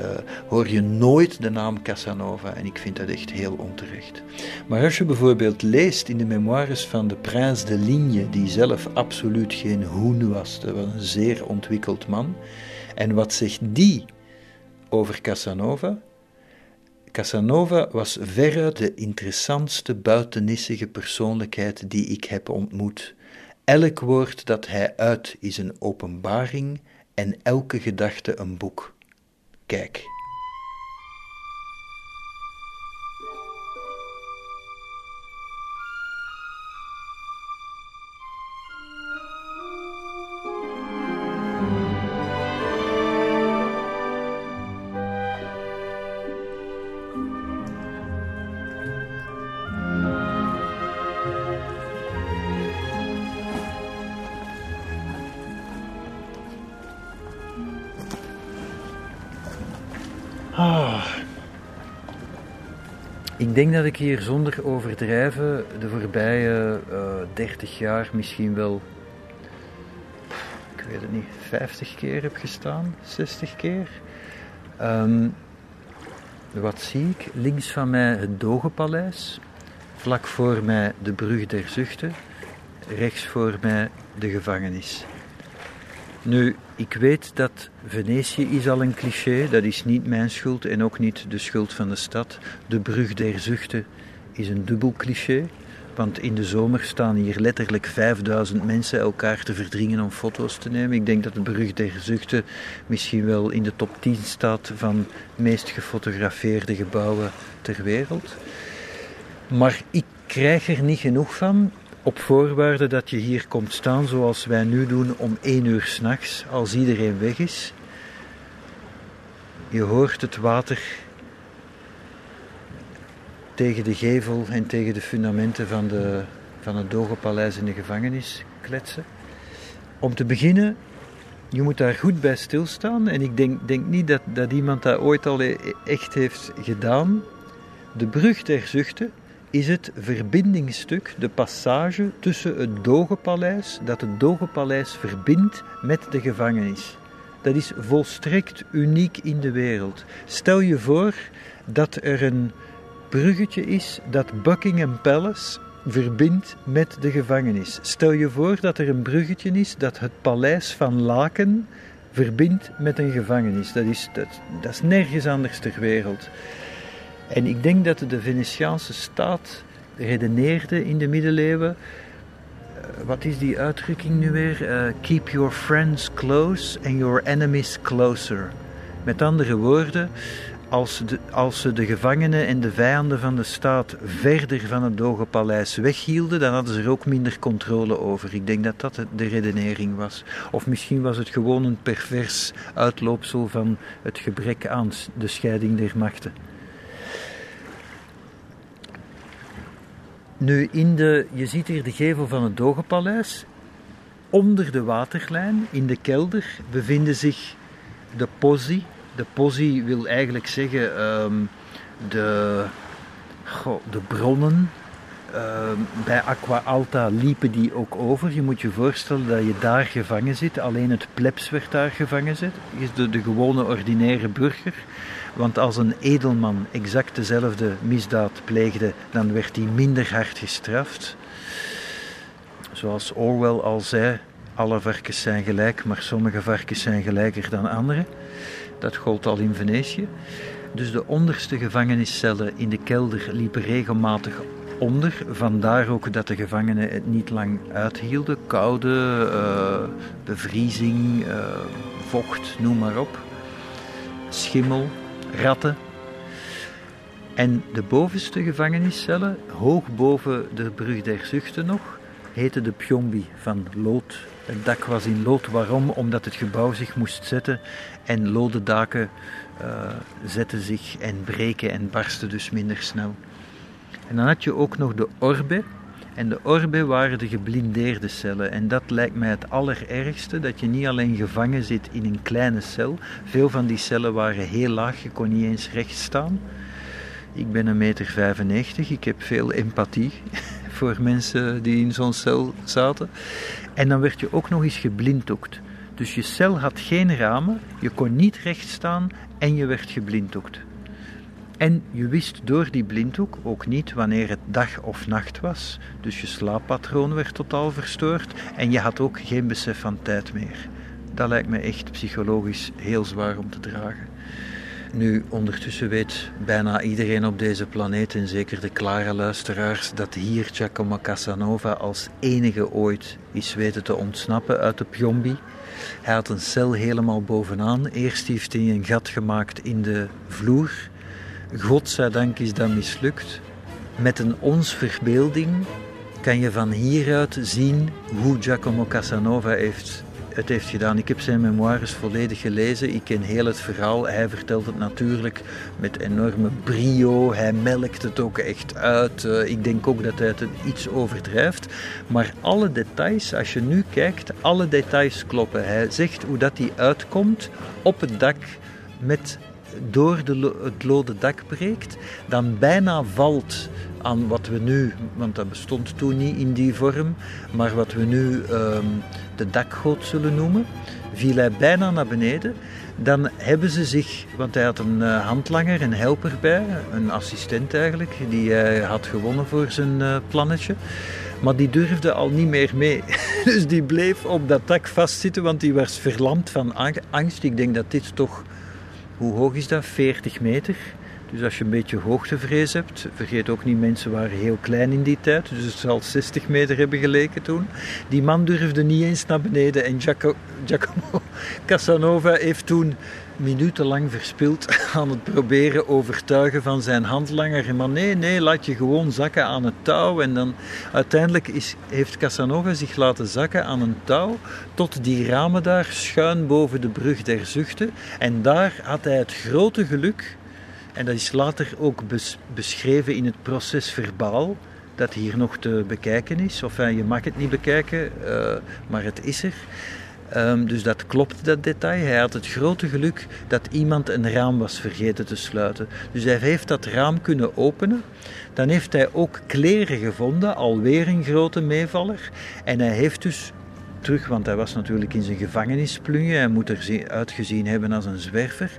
hoor je nooit de naam Casanova en ik vind dat echt heel onterecht. Maar als je bijvoorbeeld leest in de memoires van de Prince de Ligne, die zelf absoluut geen hoen was, dat was een zeer ontwikkeld man, en wat zegt die over Casanova? Casanova was veruit de interessantste buitenissige persoonlijkheid die ik heb ontmoet. Elk woord dat hij uit is een openbaring en elke gedachte een boek. Kijk. Ik denk dat ik hier zonder overdrijven de voorbije uh, eh, 30 jaar misschien wel, ik weet het niet, 50 keer heb gestaan, 60 keer. Um, wat zie ik? Links van mij het Dogenpaleis, vlak voor mij de Brug der Zuchten, rechts voor mij de gevangenis. Nu, ik weet dat Venetië is al een cliché, dat is niet mijn schuld en ook niet de schuld van de stad. De brug der zuchten is een dubbel cliché, want in de zomer staan hier letterlijk 5000 mensen elkaar te verdringen om foto's te nemen. Ik denk dat de brug der zuchten misschien wel in de top 10 staat van meest gefotografeerde gebouwen ter wereld. Maar ik krijg er niet genoeg van op voorwaarde dat je hier komt staan zoals wij nu doen om één uur s'nachts, als iedereen weg is. Je hoort het water tegen de gevel en tegen de fundamenten van, de, van het Dogepaleis in de gevangenis kletsen. Om te beginnen, je moet daar goed bij stilstaan. En ik denk, denk niet dat, dat iemand dat ooit al e-, echt heeft gedaan. De brug der zuchten, is het verbindingsstuk, de passage tussen het Dogepaleis, dat het Dogepaleis verbindt met de gevangenis. Dat is volstrekt uniek in de wereld. Stel je voor dat er een bruggetje is dat Buckingham Palace verbindt met de gevangenis. Stel je voor dat er een bruggetje is dat het paleis van Laken verbindt met een gevangenis. Dat is, dat, dat is nergens anders ter wereld. En ik denk dat de Venetiaanse staat redeneerde in de middeleeuwen. eh, wat is die uitdrukking nu weer? Eh, keep your friends close and your enemies closer. Met andere woorden, als, de, als ze de gevangenen en de vijanden van de staat verder van het Dogenpaleis weghielden, dan hadden ze er ook minder controle over. Ik denk dat dat de redenering was. Of misschien was het gewoon een pervers uitloopsel van het gebrek aan de scheiding der machten. Nu, in de, je ziet hier de gevel van het Dogenpaleis. Onder de waterlijn, in de kelder, bevinden zich de pozzi. De pozzi wil eigenlijk zeggen ehm, de, de bronnen. Ehm, bij Aqua Alta liepen die ook over. Je moet je voorstellen dat je daar gevangen zit. Alleen het plebs werd daar gevangen zit. Is de, de gewone ordinaire burger. Want als een edelman exact dezelfde misdaad pleegde, dan werd hij minder hard gestraft. Zoals Orwell al zei, alle varkens zijn gelijk, maar sommige varkens zijn gelijker dan andere. Dat gold al in Venetië. Dus de onderste gevangeniscellen in de kelder liepen regelmatig onder. Vandaar ook dat de gevangenen het niet lang uithielden. Koude, eh, bevriezing, eh, vocht, noem maar op. Schimmel, ratten. En de bovenste gevangeniscellen, hoog boven de brug der zuchten nog, heette de Pyombi van lood. Het dak was in lood. Waarom? Omdat het gebouw zich moest zetten en lode daken eh, zetten zich en breken en barsten dus minder snel. En dan had je ook nog de orbe. En de orbe waren de geblindeerde cellen. En dat lijkt mij het allerergste, dat je niet alleen gevangen zit in een kleine cel. Veel van die cellen waren heel laag, je kon niet eens recht staan. Ik ben een meter 95, ik heb veel empathie voor mensen die in zo'n cel zaten. En dan werd je ook nog eens geblinddoekt. Dus je cel had geen ramen, je kon niet recht staan en je werd geblinddoekt. En je wist door die blinddoek ook niet wanneer het dag of nacht was. Dus je slaappatroon werd totaal verstoord en je had ook geen besef van tijd meer. Dat lijkt me echt psychologisch heel zwaar om te dragen. Nu, ondertussen weet bijna iedereen op deze planeet, en zeker de klare luisteraars, dat hier Giacomo Casanova als enige ooit is weten te ontsnappen uit de Pyombi. Hij had een cel helemaal bovenaan. Eerst heeft hij een gat gemaakt in de vloer. Godzijdank is dat mislukt. Met een ons verbeelding kan je van hieruit zien hoe Giacomo Casanova heeft, het heeft gedaan. Ik heb zijn memoires volledig gelezen. Ik ken heel het verhaal. Hij vertelt het natuurlijk met enorme brio. Hij melkt het ook echt uit. Uh, ik denk ook dat hij het iets overdrijft. Maar alle details, als je nu kijkt, alle details kloppen. Hij zegt hoe dat hij uitkomt op het dak met door de, het lode dak breekt, dan bijna valt aan wat we nu, want dat bestond toen niet in die vorm, maar wat we nu um, de dakgoot zullen noemen, viel hij bijna naar beneden. Dan hebben ze zich, want hij had een uh, handlanger, een helper bij, een assistent eigenlijk, die had gewonnen voor zijn uh, plannetje. Maar die durfde al niet meer mee. Dus die bleef op dat dak vastzitten, want die was verlamd van angst. Ik denk dat dit toch hoe hoog is dat? 40 meter. Dus als je een beetje hoogtevrees hebt, vergeet ook niet, mensen waren heel klein in die tijd, dus het zal 60 meter hebben geleken toen. Die man durfde niet eens naar beneden en Giacomo, Giacomo Casanova heeft toen minutenlang verspild aan het proberen overtuigen van zijn handlanger. Maar nee, nee, laat je gewoon zakken aan het touw. En dan uiteindelijk is, heeft Casanova zich laten zakken aan een touw tot die ramen daar schuin boven de brug der zuchten. En daar had hij het grote geluk, en dat is later ook bes, beschreven in het proces verbaal, dat hier nog te bekijken is. Of enfin, je mag het niet bekijken, uh, maar het is er. Um, dus dat klopt, dat detail. Hij had het grote geluk dat iemand een raam was vergeten te sluiten. Dus hij heeft dat raam kunnen openen. Dan heeft hij ook kleren gevonden, alweer een grote meevaller. En hij heeft dus terug, want hij was natuurlijk in zijn gevangenisplunje. Hij moet er uitgezien hebben als een zwerver.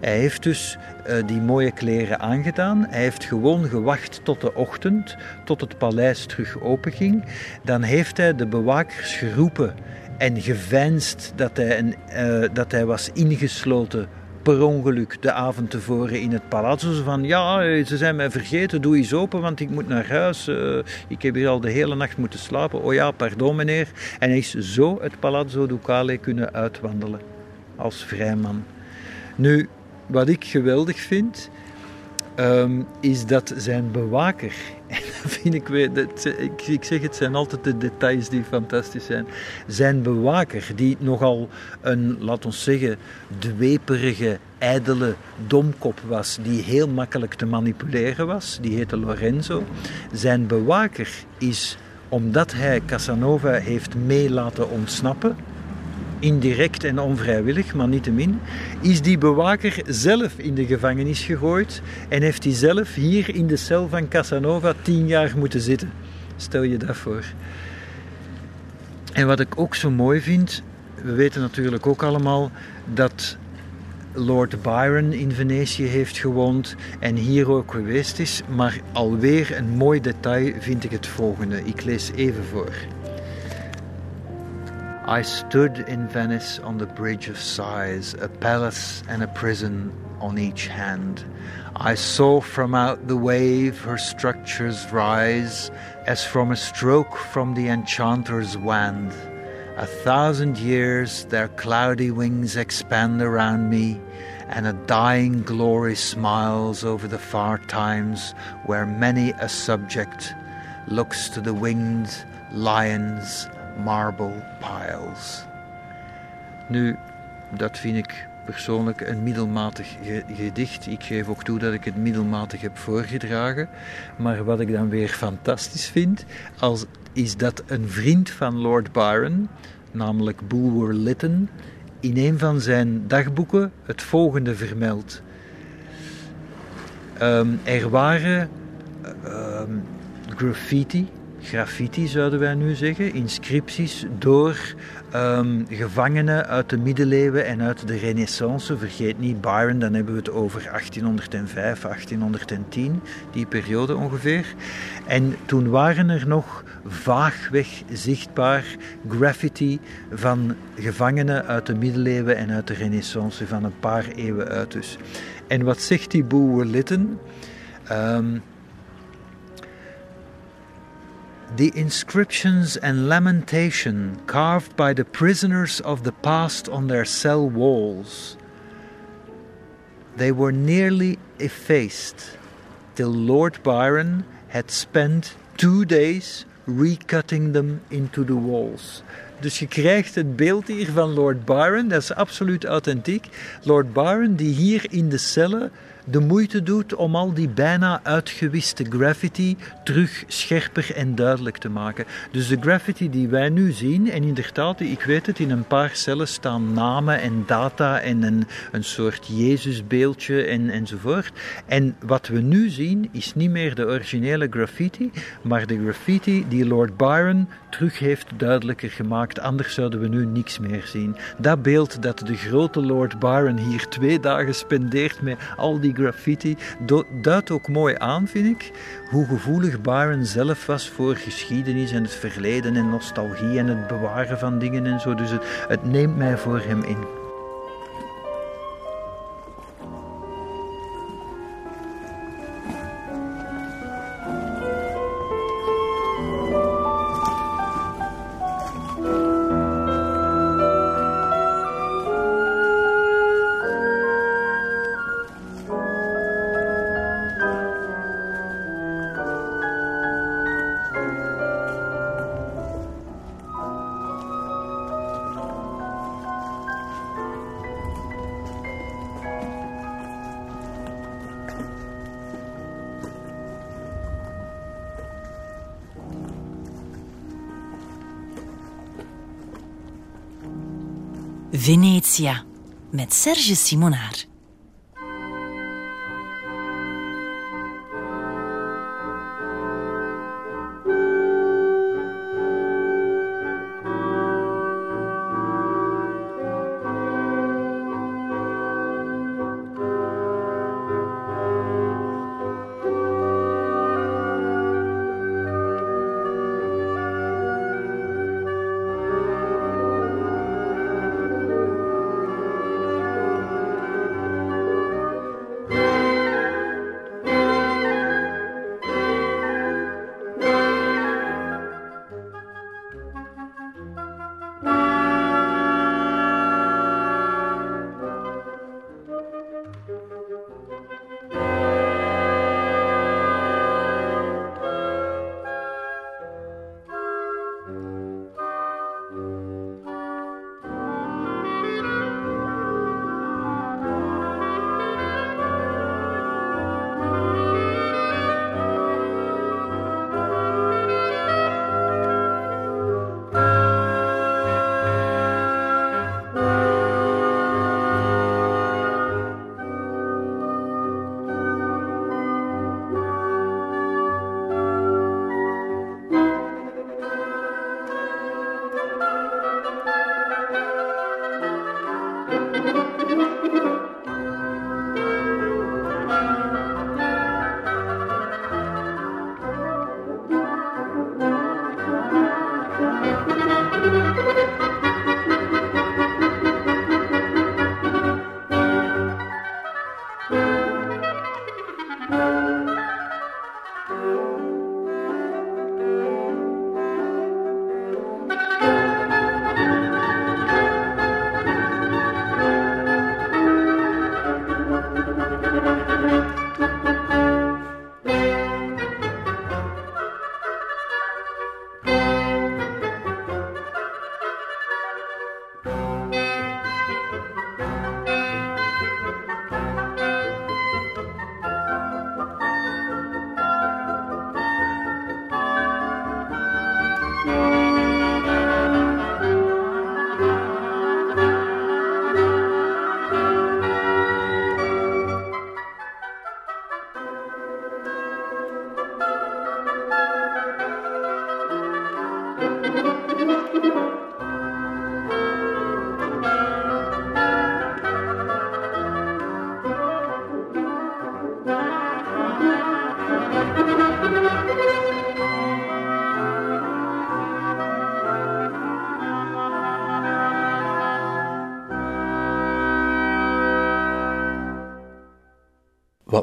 Hij heeft dus uh, die mooie kleren aangedaan. Hij heeft gewoon gewacht tot de ochtend, tot het paleis terug openging. Dan heeft hij de bewakers geroepen en geveinsd dat hij, een, uh, dat hij was ingesloten per ongeluk de avond tevoren in het palazzo. van ja, ze zijn mij vergeten, doe eens open, want ik moet naar huis. Uh, ik heb hier al de hele nacht moeten slapen. Oh ja, pardon meneer. En hij is zo het Palazzo Ducale kunnen uitwandelen als vrijman. Nu, wat ik geweldig vind, um, is dat zijn bewaker vind ik weer, ik, ik zeg het zijn altijd de details die fantastisch zijn. Zijn bewaker, die nogal een, laat ons zeggen, dweperige, ijdele domkop was, die heel makkelijk te manipuleren was, die heette Lorenzo. Zijn bewaker is, omdat hij Casanova heeft mee laten ontsnappen, indirect en onvrijwillig, maar niettemin, is die bewaker zelf in de gevangenis gegooid en heeft hij zelf hier in de cel van Casanova tien jaar moeten zitten. Stel je dat voor. En wat ik ook zo mooi vind, we weten natuurlijk ook allemaal dat Lord Byron in Venetië heeft gewoond en hier ook geweest is, maar alweer een mooi detail vind ik het volgende. Ik lees even voor. I stood in Venice on the Bridge of Sighs, a palace and a prison on each hand. I saw from out the wave her structures rise, as from a stroke from the enchanter's wand. A thousand years their cloudy wings expand around me, and a dying glory smiles over the far times where many a subject looks to the winged lions marble piles. Nu, dat vind ik persoonlijk een middelmatig gedicht. Ik geef ook toe dat ik het middelmatig heb voorgedragen. Maar wat ik dan weer fantastisch vind, als, is dat een vriend van Lord Byron, namelijk Bulwer Lytton, in een van zijn dagboeken het volgende vermeldt. Um, er waren um, graffiti graffiti zouden wij nu zeggen, inscripties door um, gevangenen uit de middeleeuwen en uit de renaissance. Vergeet niet Byron, dan hebben we het over 1805, 1810, die periode ongeveer. En toen waren er nog vaagweg zichtbaar graffiti van gevangenen uit de middeleeuwen en uit de renaissance, van een paar eeuwen uit dus. En wat zegt die Boer Lytton? Um, the inscriptions and lamentation carved by the prisoners of the past on their cell walls. They were nearly effaced till Lord Byron had spent two days recutting them into the walls. Dus je krijgt het beeld hier van Lord Byron, dat is absoluut authentiek. Lord Byron die hier in de cellen de moeite doet om al die bijna uitgewiste graffiti terug scherper en duidelijk te maken. Dus de graffiti die wij nu zien, en inderdaad, ik weet het, in een paar cellen staan namen en data en een, een soort Jezusbeeldje en, enzovoort. En wat we nu zien is niet meer de originele graffiti, maar de graffiti die Lord Byron terug heeft duidelijker gemaakt. Anders zouden we nu niks meer zien. Dat beeld dat de grote Lord Byron hier twee dagen spendeert met al die graffiti duidt ook mooi aan, vind ik, hoe gevoelig Byron zelf was voor geschiedenis en het verleden en nostalgie en het bewaren van dingen en zo. Dus het, het neemt mij voor hem in. Met Serge Simonaar.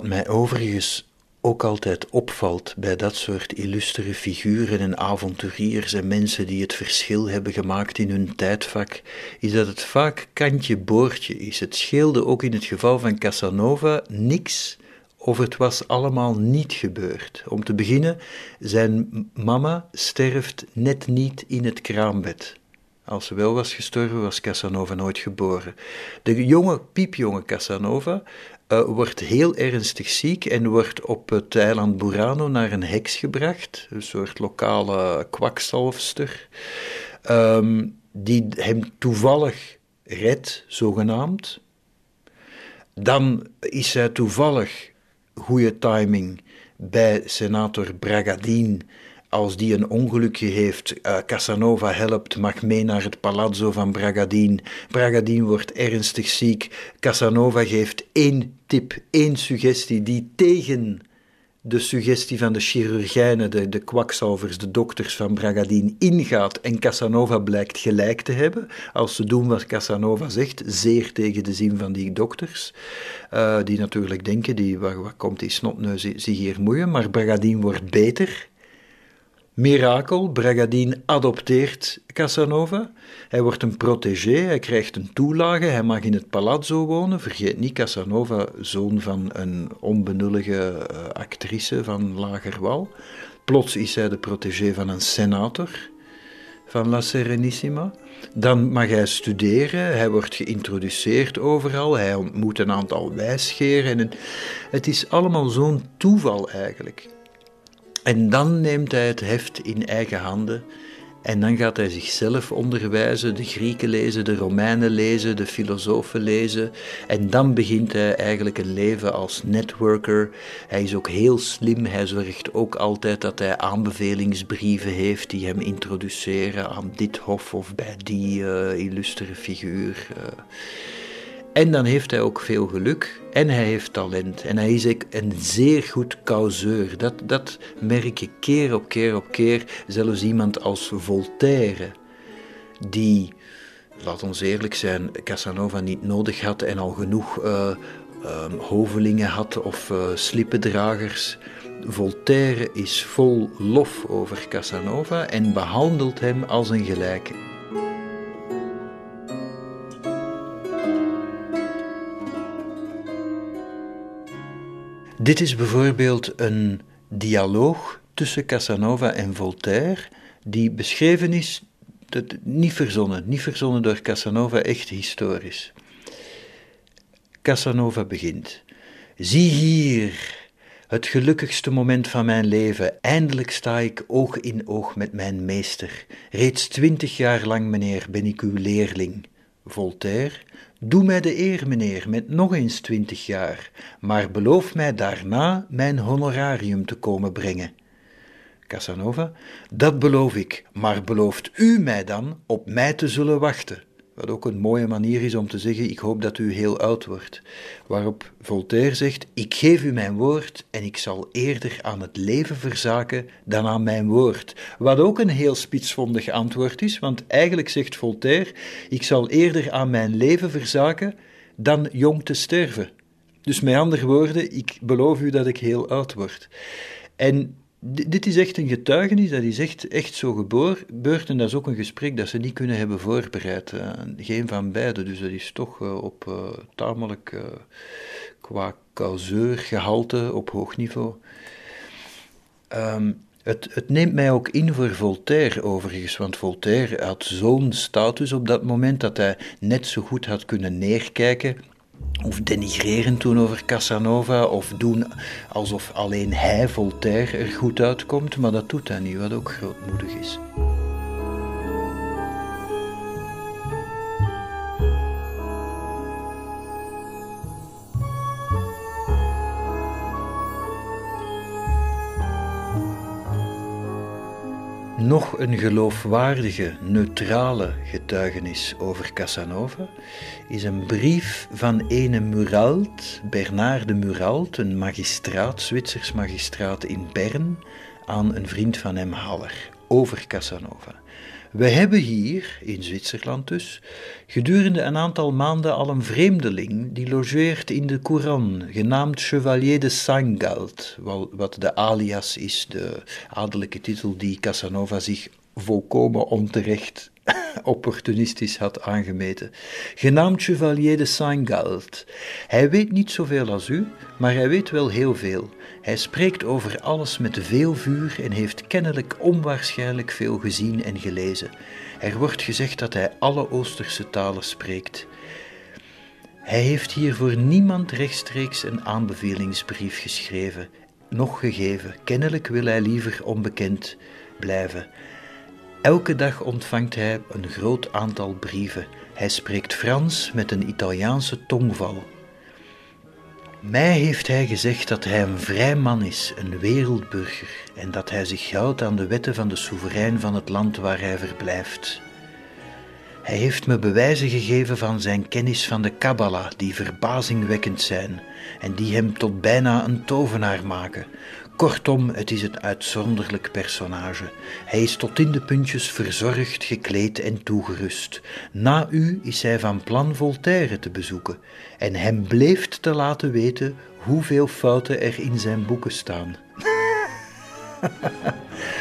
Mij overigens ook altijd opvalt bij dat soort illustere figuren en avonturiers en mensen die het verschil hebben gemaakt in hun tijdvak, is dat het vaak kantje boordje is. Het scheelde ook in het geval van Casanova niks of het was allemaal niet gebeurd. Om te beginnen, zijn mama sterft net niet in het kraambed. Als ze wel was gestorven, was Casanova nooit geboren. De jonge, piepjonge Casanova uh, wordt heel ernstig ziek en wordt op het eiland Burano naar een heks gebracht, een soort lokale kwakzalfster, um, die hem toevallig redt, zogenaamd. Dan is hij toevallig, goede timing, bij senator Bragadin als die een ongelukje heeft, uh, Casanova helpt, mag mee naar het palazzo van Bragadin. Bragadin wordt ernstig ziek. Casanova geeft één tip, één suggestie die tegen de suggestie van de chirurgijnen, de, de kwakzalvers, de dokters van Bragadin ingaat en Casanova blijkt gelijk te hebben, als ze doen wat Casanova zegt, zeer tegen de zin van die dokters, uh, die natuurlijk denken, die, waar, waar komt die snotneus zich hier moeien, maar Bragadin wordt beter, Mirakel, Bragadin adopteert Casanova. Hij wordt een protégé, hij krijgt een toelage, hij mag in het palazzo wonen. Vergeet niet, Casanova, zoon van een onbenullige eh, actrice van Lagerwal. Plots is hij de protégé van een senator van La Serenissima. Dan mag hij studeren, hij wordt geïntroduceerd overal, hij ontmoet een aantal wijsgeren. En het is allemaal zo'n toeval eigenlijk. En dan neemt hij het heft in eigen handen en dan gaat hij zichzelf onderwijzen, de Grieken lezen, de Romeinen lezen, de filosofen lezen. En dan begint hij eigenlijk een leven als networker. Hij is ook heel slim. Hij zorgt ook altijd dat hij aanbevelingsbrieven heeft die hem introduceren aan dit hof of bij die uh, illustere figuur. Uh. En dan heeft hij ook veel geluk en hij heeft talent. En hij is een zeer goed causeur. Dat, dat merk je keer op keer op keer. Zelfs iemand als Voltaire, die, laat ons eerlijk zijn, Casanova niet nodig had en al genoeg uh, hovelingen had of uh, slippendragers. Voltaire is vol lof over Casanova en behandelt hem als een gelijke. Dit is bijvoorbeeld een dialoog tussen Casanova en Voltaire, die beschreven is, dat, niet verzonnen, niet verzonnen door Casanova, echt historisch. Casanova begint. Zie hier, het gelukkigste moment van mijn leven. Eindelijk sta ik oog in oog met mijn meester. Reeds twintig jaar lang, meneer, ben ik uw leerling. Voltaire. Doe mij de eer, meneer, met nog eens twintig jaar, maar beloof mij daarna mijn honorarium te komen brengen. Casanova, dat beloof ik, maar belooft u mij dan op mij te zullen wachten? Wat ook een mooie manier is om te zeggen: Ik hoop dat u heel oud wordt. Waarop Voltaire zegt: Ik geef u mijn woord en ik zal eerder aan het leven verzaken dan aan mijn woord. Wat ook een heel spitsvondig antwoord is, want eigenlijk zegt Voltaire: Ik zal eerder aan mijn leven verzaken dan jong te sterven. Dus met andere woorden, ik beloof u dat ik heel oud word. En dit is echt een getuigenis, dat is echt, echt zo gebeurd en dat is ook een gesprek dat ze niet kunnen hebben voorbereid. Uh, geen van beiden, dus dat is toch uh, op uh, tamelijk qua causeurgehalte op hoog niveau. Um, het, het, neemt mij ook in voor Voltaire overigens, want Voltaire had zo'n status op dat moment dat hij net zo goed had kunnen neerkijken of denigreren toen over Casanova, of doen alsof alleen hij, Voltaire, er goed uitkomt, maar dat doet hij niet, wat ook grootmoedig is. Nog een geloofwaardige, neutrale getuigenis over Casanova is een brief van ene Muralt, Bernard de Muralt, een magistraat, Zwitsers magistraat in Bern, aan een vriend van hem, Haller, over Casanova. We hebben hier, in Zwitserland dus, gedurende een aantal maanden al een vreemdeling die logeert in de Couronne, genaamd Chevalier de Sangalt, wat de alias is, de adellijke titel die Casanova zich volkomen onterecht opportunistisch had aangemeten, genaamd Chevalier de Saint-Galt. Hij weet niet zoveel als u, maar hij weet wel heel veel. Hij spreekt over alles met veel vuur en heeft kennelijk onwaarschijnlijk veel gezien en gelezen. Er wordt gezegd dat hij alle Oosterse talen spreekt. Hij heeft hier voor niemand rechtstreeks een aanbevelingsbrief geschreven, nog gegeven. Kennelijk wil hij liever onbekend blijven. Elke dag ontvangt hij een groot aantal brieven. Hij spreekt Frans met een Italiaanse tongval. Mij heeft hij gezegd dat hij een vrij man is, een wereldburger, en dat hij zich houdt aan de wetten van de soeverein van het land waar hij verblijft. Hij heeft me bewijzen gegeven van zijn kennis van de Kabbala, die verbazingwekkend zijn en die hem tot bijna een tovenaar maken, Kortom, het is een uitzonderlijk personage. Hij is tot in de puntjes verzorgd, gekleed en toegerust. Na u is hij van plan Voltaire te bezoeken en hem bleef te laten weten hoeveel fouten er in zijn boeken staan.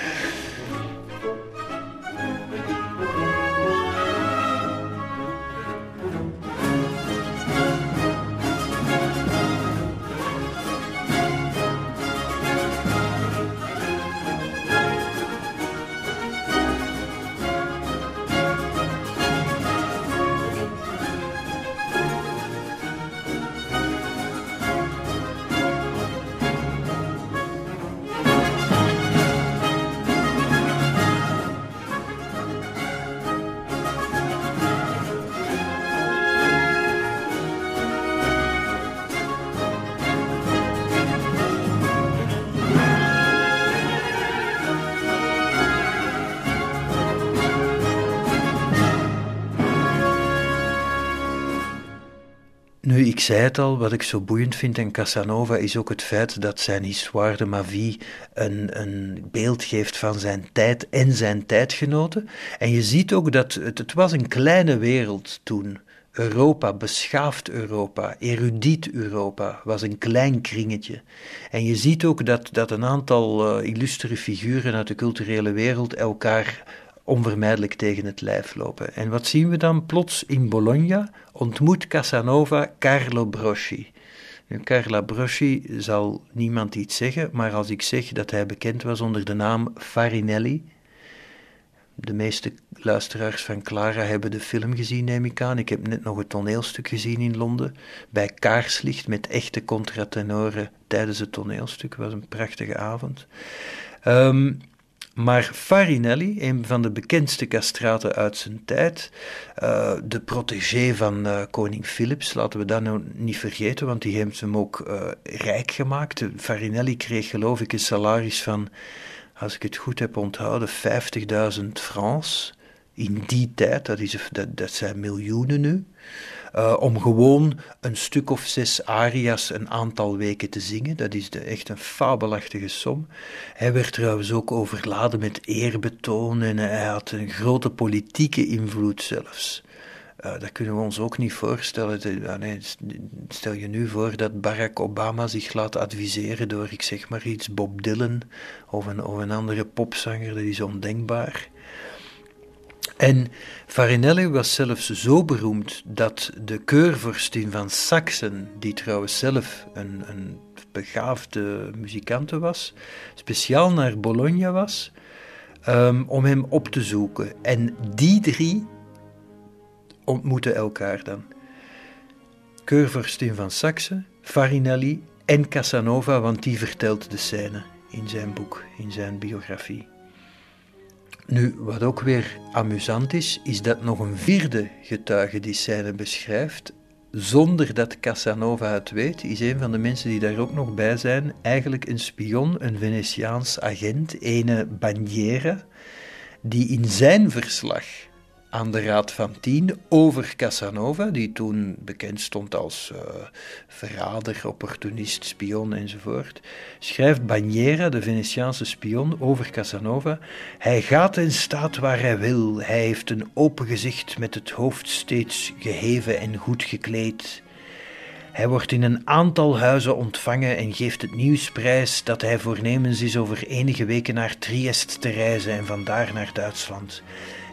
wat ik zo boeiend vind in Casanova is ook het feit dat zijn Histoire de ma vie een, een beeld geeft van zijn tijd en zijn tijdgenoten. En je ziet ook dat het, het was een kleine wereld toen. Europa, beschaafd Europa, erudiet Europa, was een klein kringetje. En je ziet ook dat, dat een aantal uh, illustere figuren uit de culturele wereld elkaar onvermijdelijk tegen het lijf lopen. En wat zien we dan plots in Bologna? Ontmoet Casanova Carlo Broschi. Nu, Carla Broschi zal niemand iets zeggen, maar als ik zeg dat hij bekend was onder de naam Farinelli, de meeste luisteraars van Clara hebben de film gezien, neem ik aan. Ik heb net nog het toneelstuk gezien in Londen, bij kaarslicht met echte contratenoren tijdens het toneelstuk. Het was een prachtige avond. Um, maar Farinelli, een van de bekendste castraten uit zijn tijd, uh, de protégé van uh, koning Philips, laten we dat nou niet vergeten, want die heeft hem ook uh, rijk gemaakt. Farinelli kreeg geloof ik een salaris van, als ik het goed heb onthouden, 50.000 francs in die tijd, dat, is, dat zijn miljoenen nu. Uh, om gewoon een stuk of zes aria's een aantal weken te zingen. Dat is de, echt een fabelachtige som. Hij werd trouwens ook overladen met eerbetoon en hij had een grote politieke invloed zelfs. Uh, dat kunnen we ons ook niet voorstellen. nee, stel je nu voor dat Barack Obama zich laat adviseren door, ik zeg maar iets, Bob Dylan of een, of een andere popzanger. Dat is ondenkbaar. En Farinelli was zelfs zo beroemd dat de keurvorstin van Saxen, die trouwens zelf een, een begaafde muzikante was, speciaal naar Bologna was um, om hem op te zoeken. En die drie ontmoeten elkaar dan. Keurvorstin van Saxe, Farinelli en Casanova, want die vertelt de scène in zijn boek, in zijn biografie. Nu, wat ook weer amusant is, is dat nog een vierde getuige die scène beschrijft, zonder dat Casanova het weet, is een van de mensen die daar ook nog bij zijn, eigenlijk een spion, een Venetiaans agent, ene Bagnera, die in zijn verslag aan de Raad van Tien over Casanova, die toen bekend stond als uh, verrader, opportunist, spion enzovoort, schrijft Bagnera, de Venetiaanse spion, over Casanova. Hij gaat en staat waar hij wil. Hij heeft een open gezicht met het hoofd steeds geheven en goed gekleed. Hij wordt in een aantal huizen ontvangen en geeft het nieuws prijs dat hij voornemens is over enige weken naar Triest te reizen en vandaar naar Duitsland.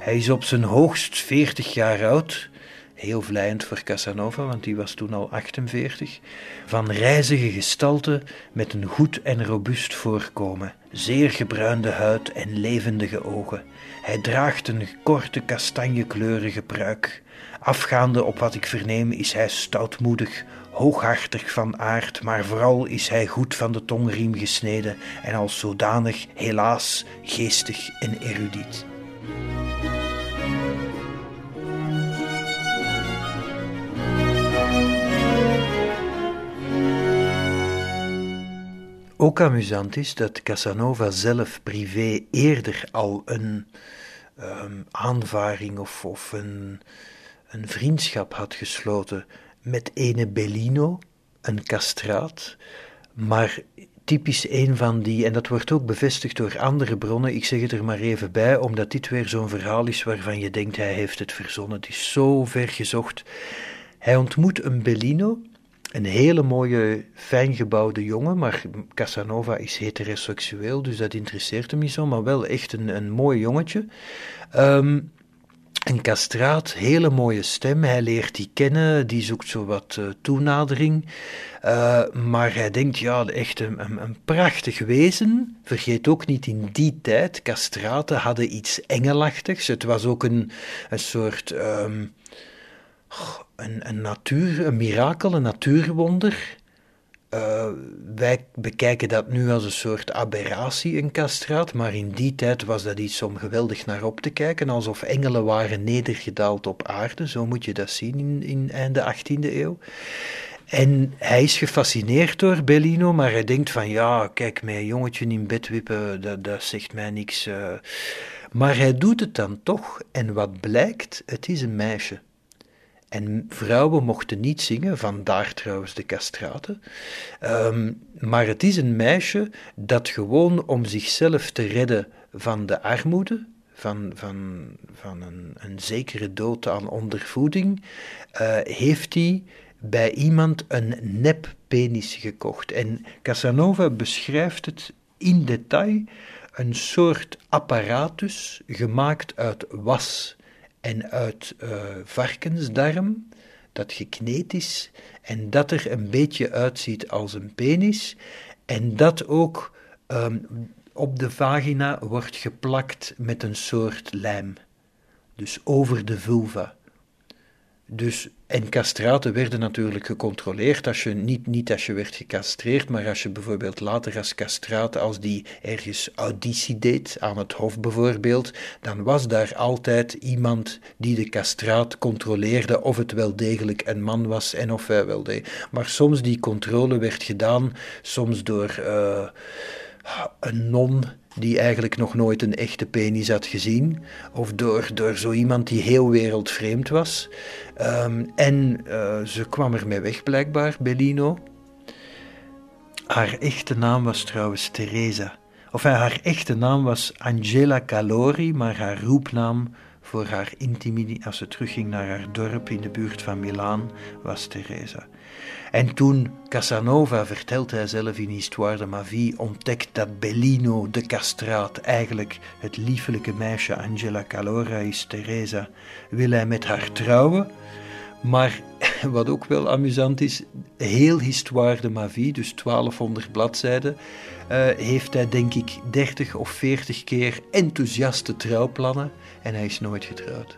Hij is op zijn hoogst 40 jaar oud, heel vlijend voor Casanova, want die was toen al 48, van reizige gestalte met een goed en robuust voorkomen, zeer gebruinde huid en levendige ogen. Hij draagt een korte kastanjekleurige pruik. Afgaande op wat ik verneem is hij stoutmoedig, hooghartig van aard, maar vooral is hij goed van de tongriem gesneden en als zodanig helaas geestig en erudiet. Ook amusant is dat Casanova zelf privé eerder al een um, aanvaring of, of een, een vriendschap had gesloten met ene Bellino, een castraat, maar typisch een van die, en dat wordt ook bevestigd door andere bronnen, ik zeg het er maar even bij, omdat dit weer zo'n verhaal is waarvan je denkt hij heeft het verzonnen. Het is zo ver gezocht. Hij ontmoet een Bellino, een hele mooie, fijn gebouwde jongen, maar Casanova is heteroseksueel, dus dat interesseert hem niet zo, maar wel echt een, een mooi jongetje. Um, een kastraat, hele mooie stem. Hij leert die kennen, die zoekt zo wat uh, toenadering. Uh, maar hij denkt, ja, echt een, een, een, prachtig wezen. Vergeet ook niet, in die tijd, castraten hadden iets engelachtigs. Het was ook een, een soort... Um, een, een natuur, een mirakel, een natuurwonder. Uh, wij bekijken dat nu als een soort aberratie, een kastraat, maar in die tijd was dat iets om geweldig naar op te kijken, alsof engelen waren nedergedaald op aarde, zo moet je dat zien in, in einde 18e eeuw. En hij is gefascineerd door Bellino, maar hij denkt van ja, kijk, mij jongetje in bed wippen, dat, dat zegt mij niks. Uh. Maar hij doet het dan toch, en wat blijkt, het is een meisje. En vrouwen mochten niet zingen, vandaar trouwens de castraten. Ehm, maar het is een meisje dat gewoon om zichzelf te redden van de armoede, van, van, van een, een zekere dood aan ondervoeding, uh, heeft hij bij iemand een neppenis gekocht. En Casanova beschrijft het in detail, een soort apparatus gemaakt uit was en uit uh, varkensdarm, dat gekneed is en dat er een beetje uitziet als een penis en dat ook um, op de vagina wordt geplakt met een soort lijm, dus over de vulva. Dus, en castraten werden natuurlijk gecontroleerd, als je, niet, niet als je werd gecastreerd, maar als je bijvoorbeeld later als castraat, als die ergens auditie deed, aan het hof bijvoorbeeld, dan was daar altijd iemand die de castraat controleerde of het wel degelijk een man was en of hij wel deed. Maar soms die controle werd gedaan, soms door uh, een non die eigenlijk nog nooit een echte penis had gezien, of door, door zo iemand die heel wereldvreemd was. Um, en uh, ze kwam ermee weg, blijkbaar, Bellino. Haar echte naam was trouwens Teresa. Of haar echte naam was Angela Calori, maar haar roepnaam voor haar intimidie als ze terugging naar haar dorp in de buurt van Milaan was Teresa. En toen Casanova, vertelt hij zelf in Histoire de ma vie, ontdekt dat Bellino de castraat eigenlijk het liefelijke meisje Angela Calora is, Teresa, wil hij met haar trouwen. Maar wat ook wel amusant is, heel Histoire de ma vie, dus 1200 bladzijden, uh, heeft hij denk ik 30 of 40 keer enthousiaste trouwplannen en hij is nooit getrouwd.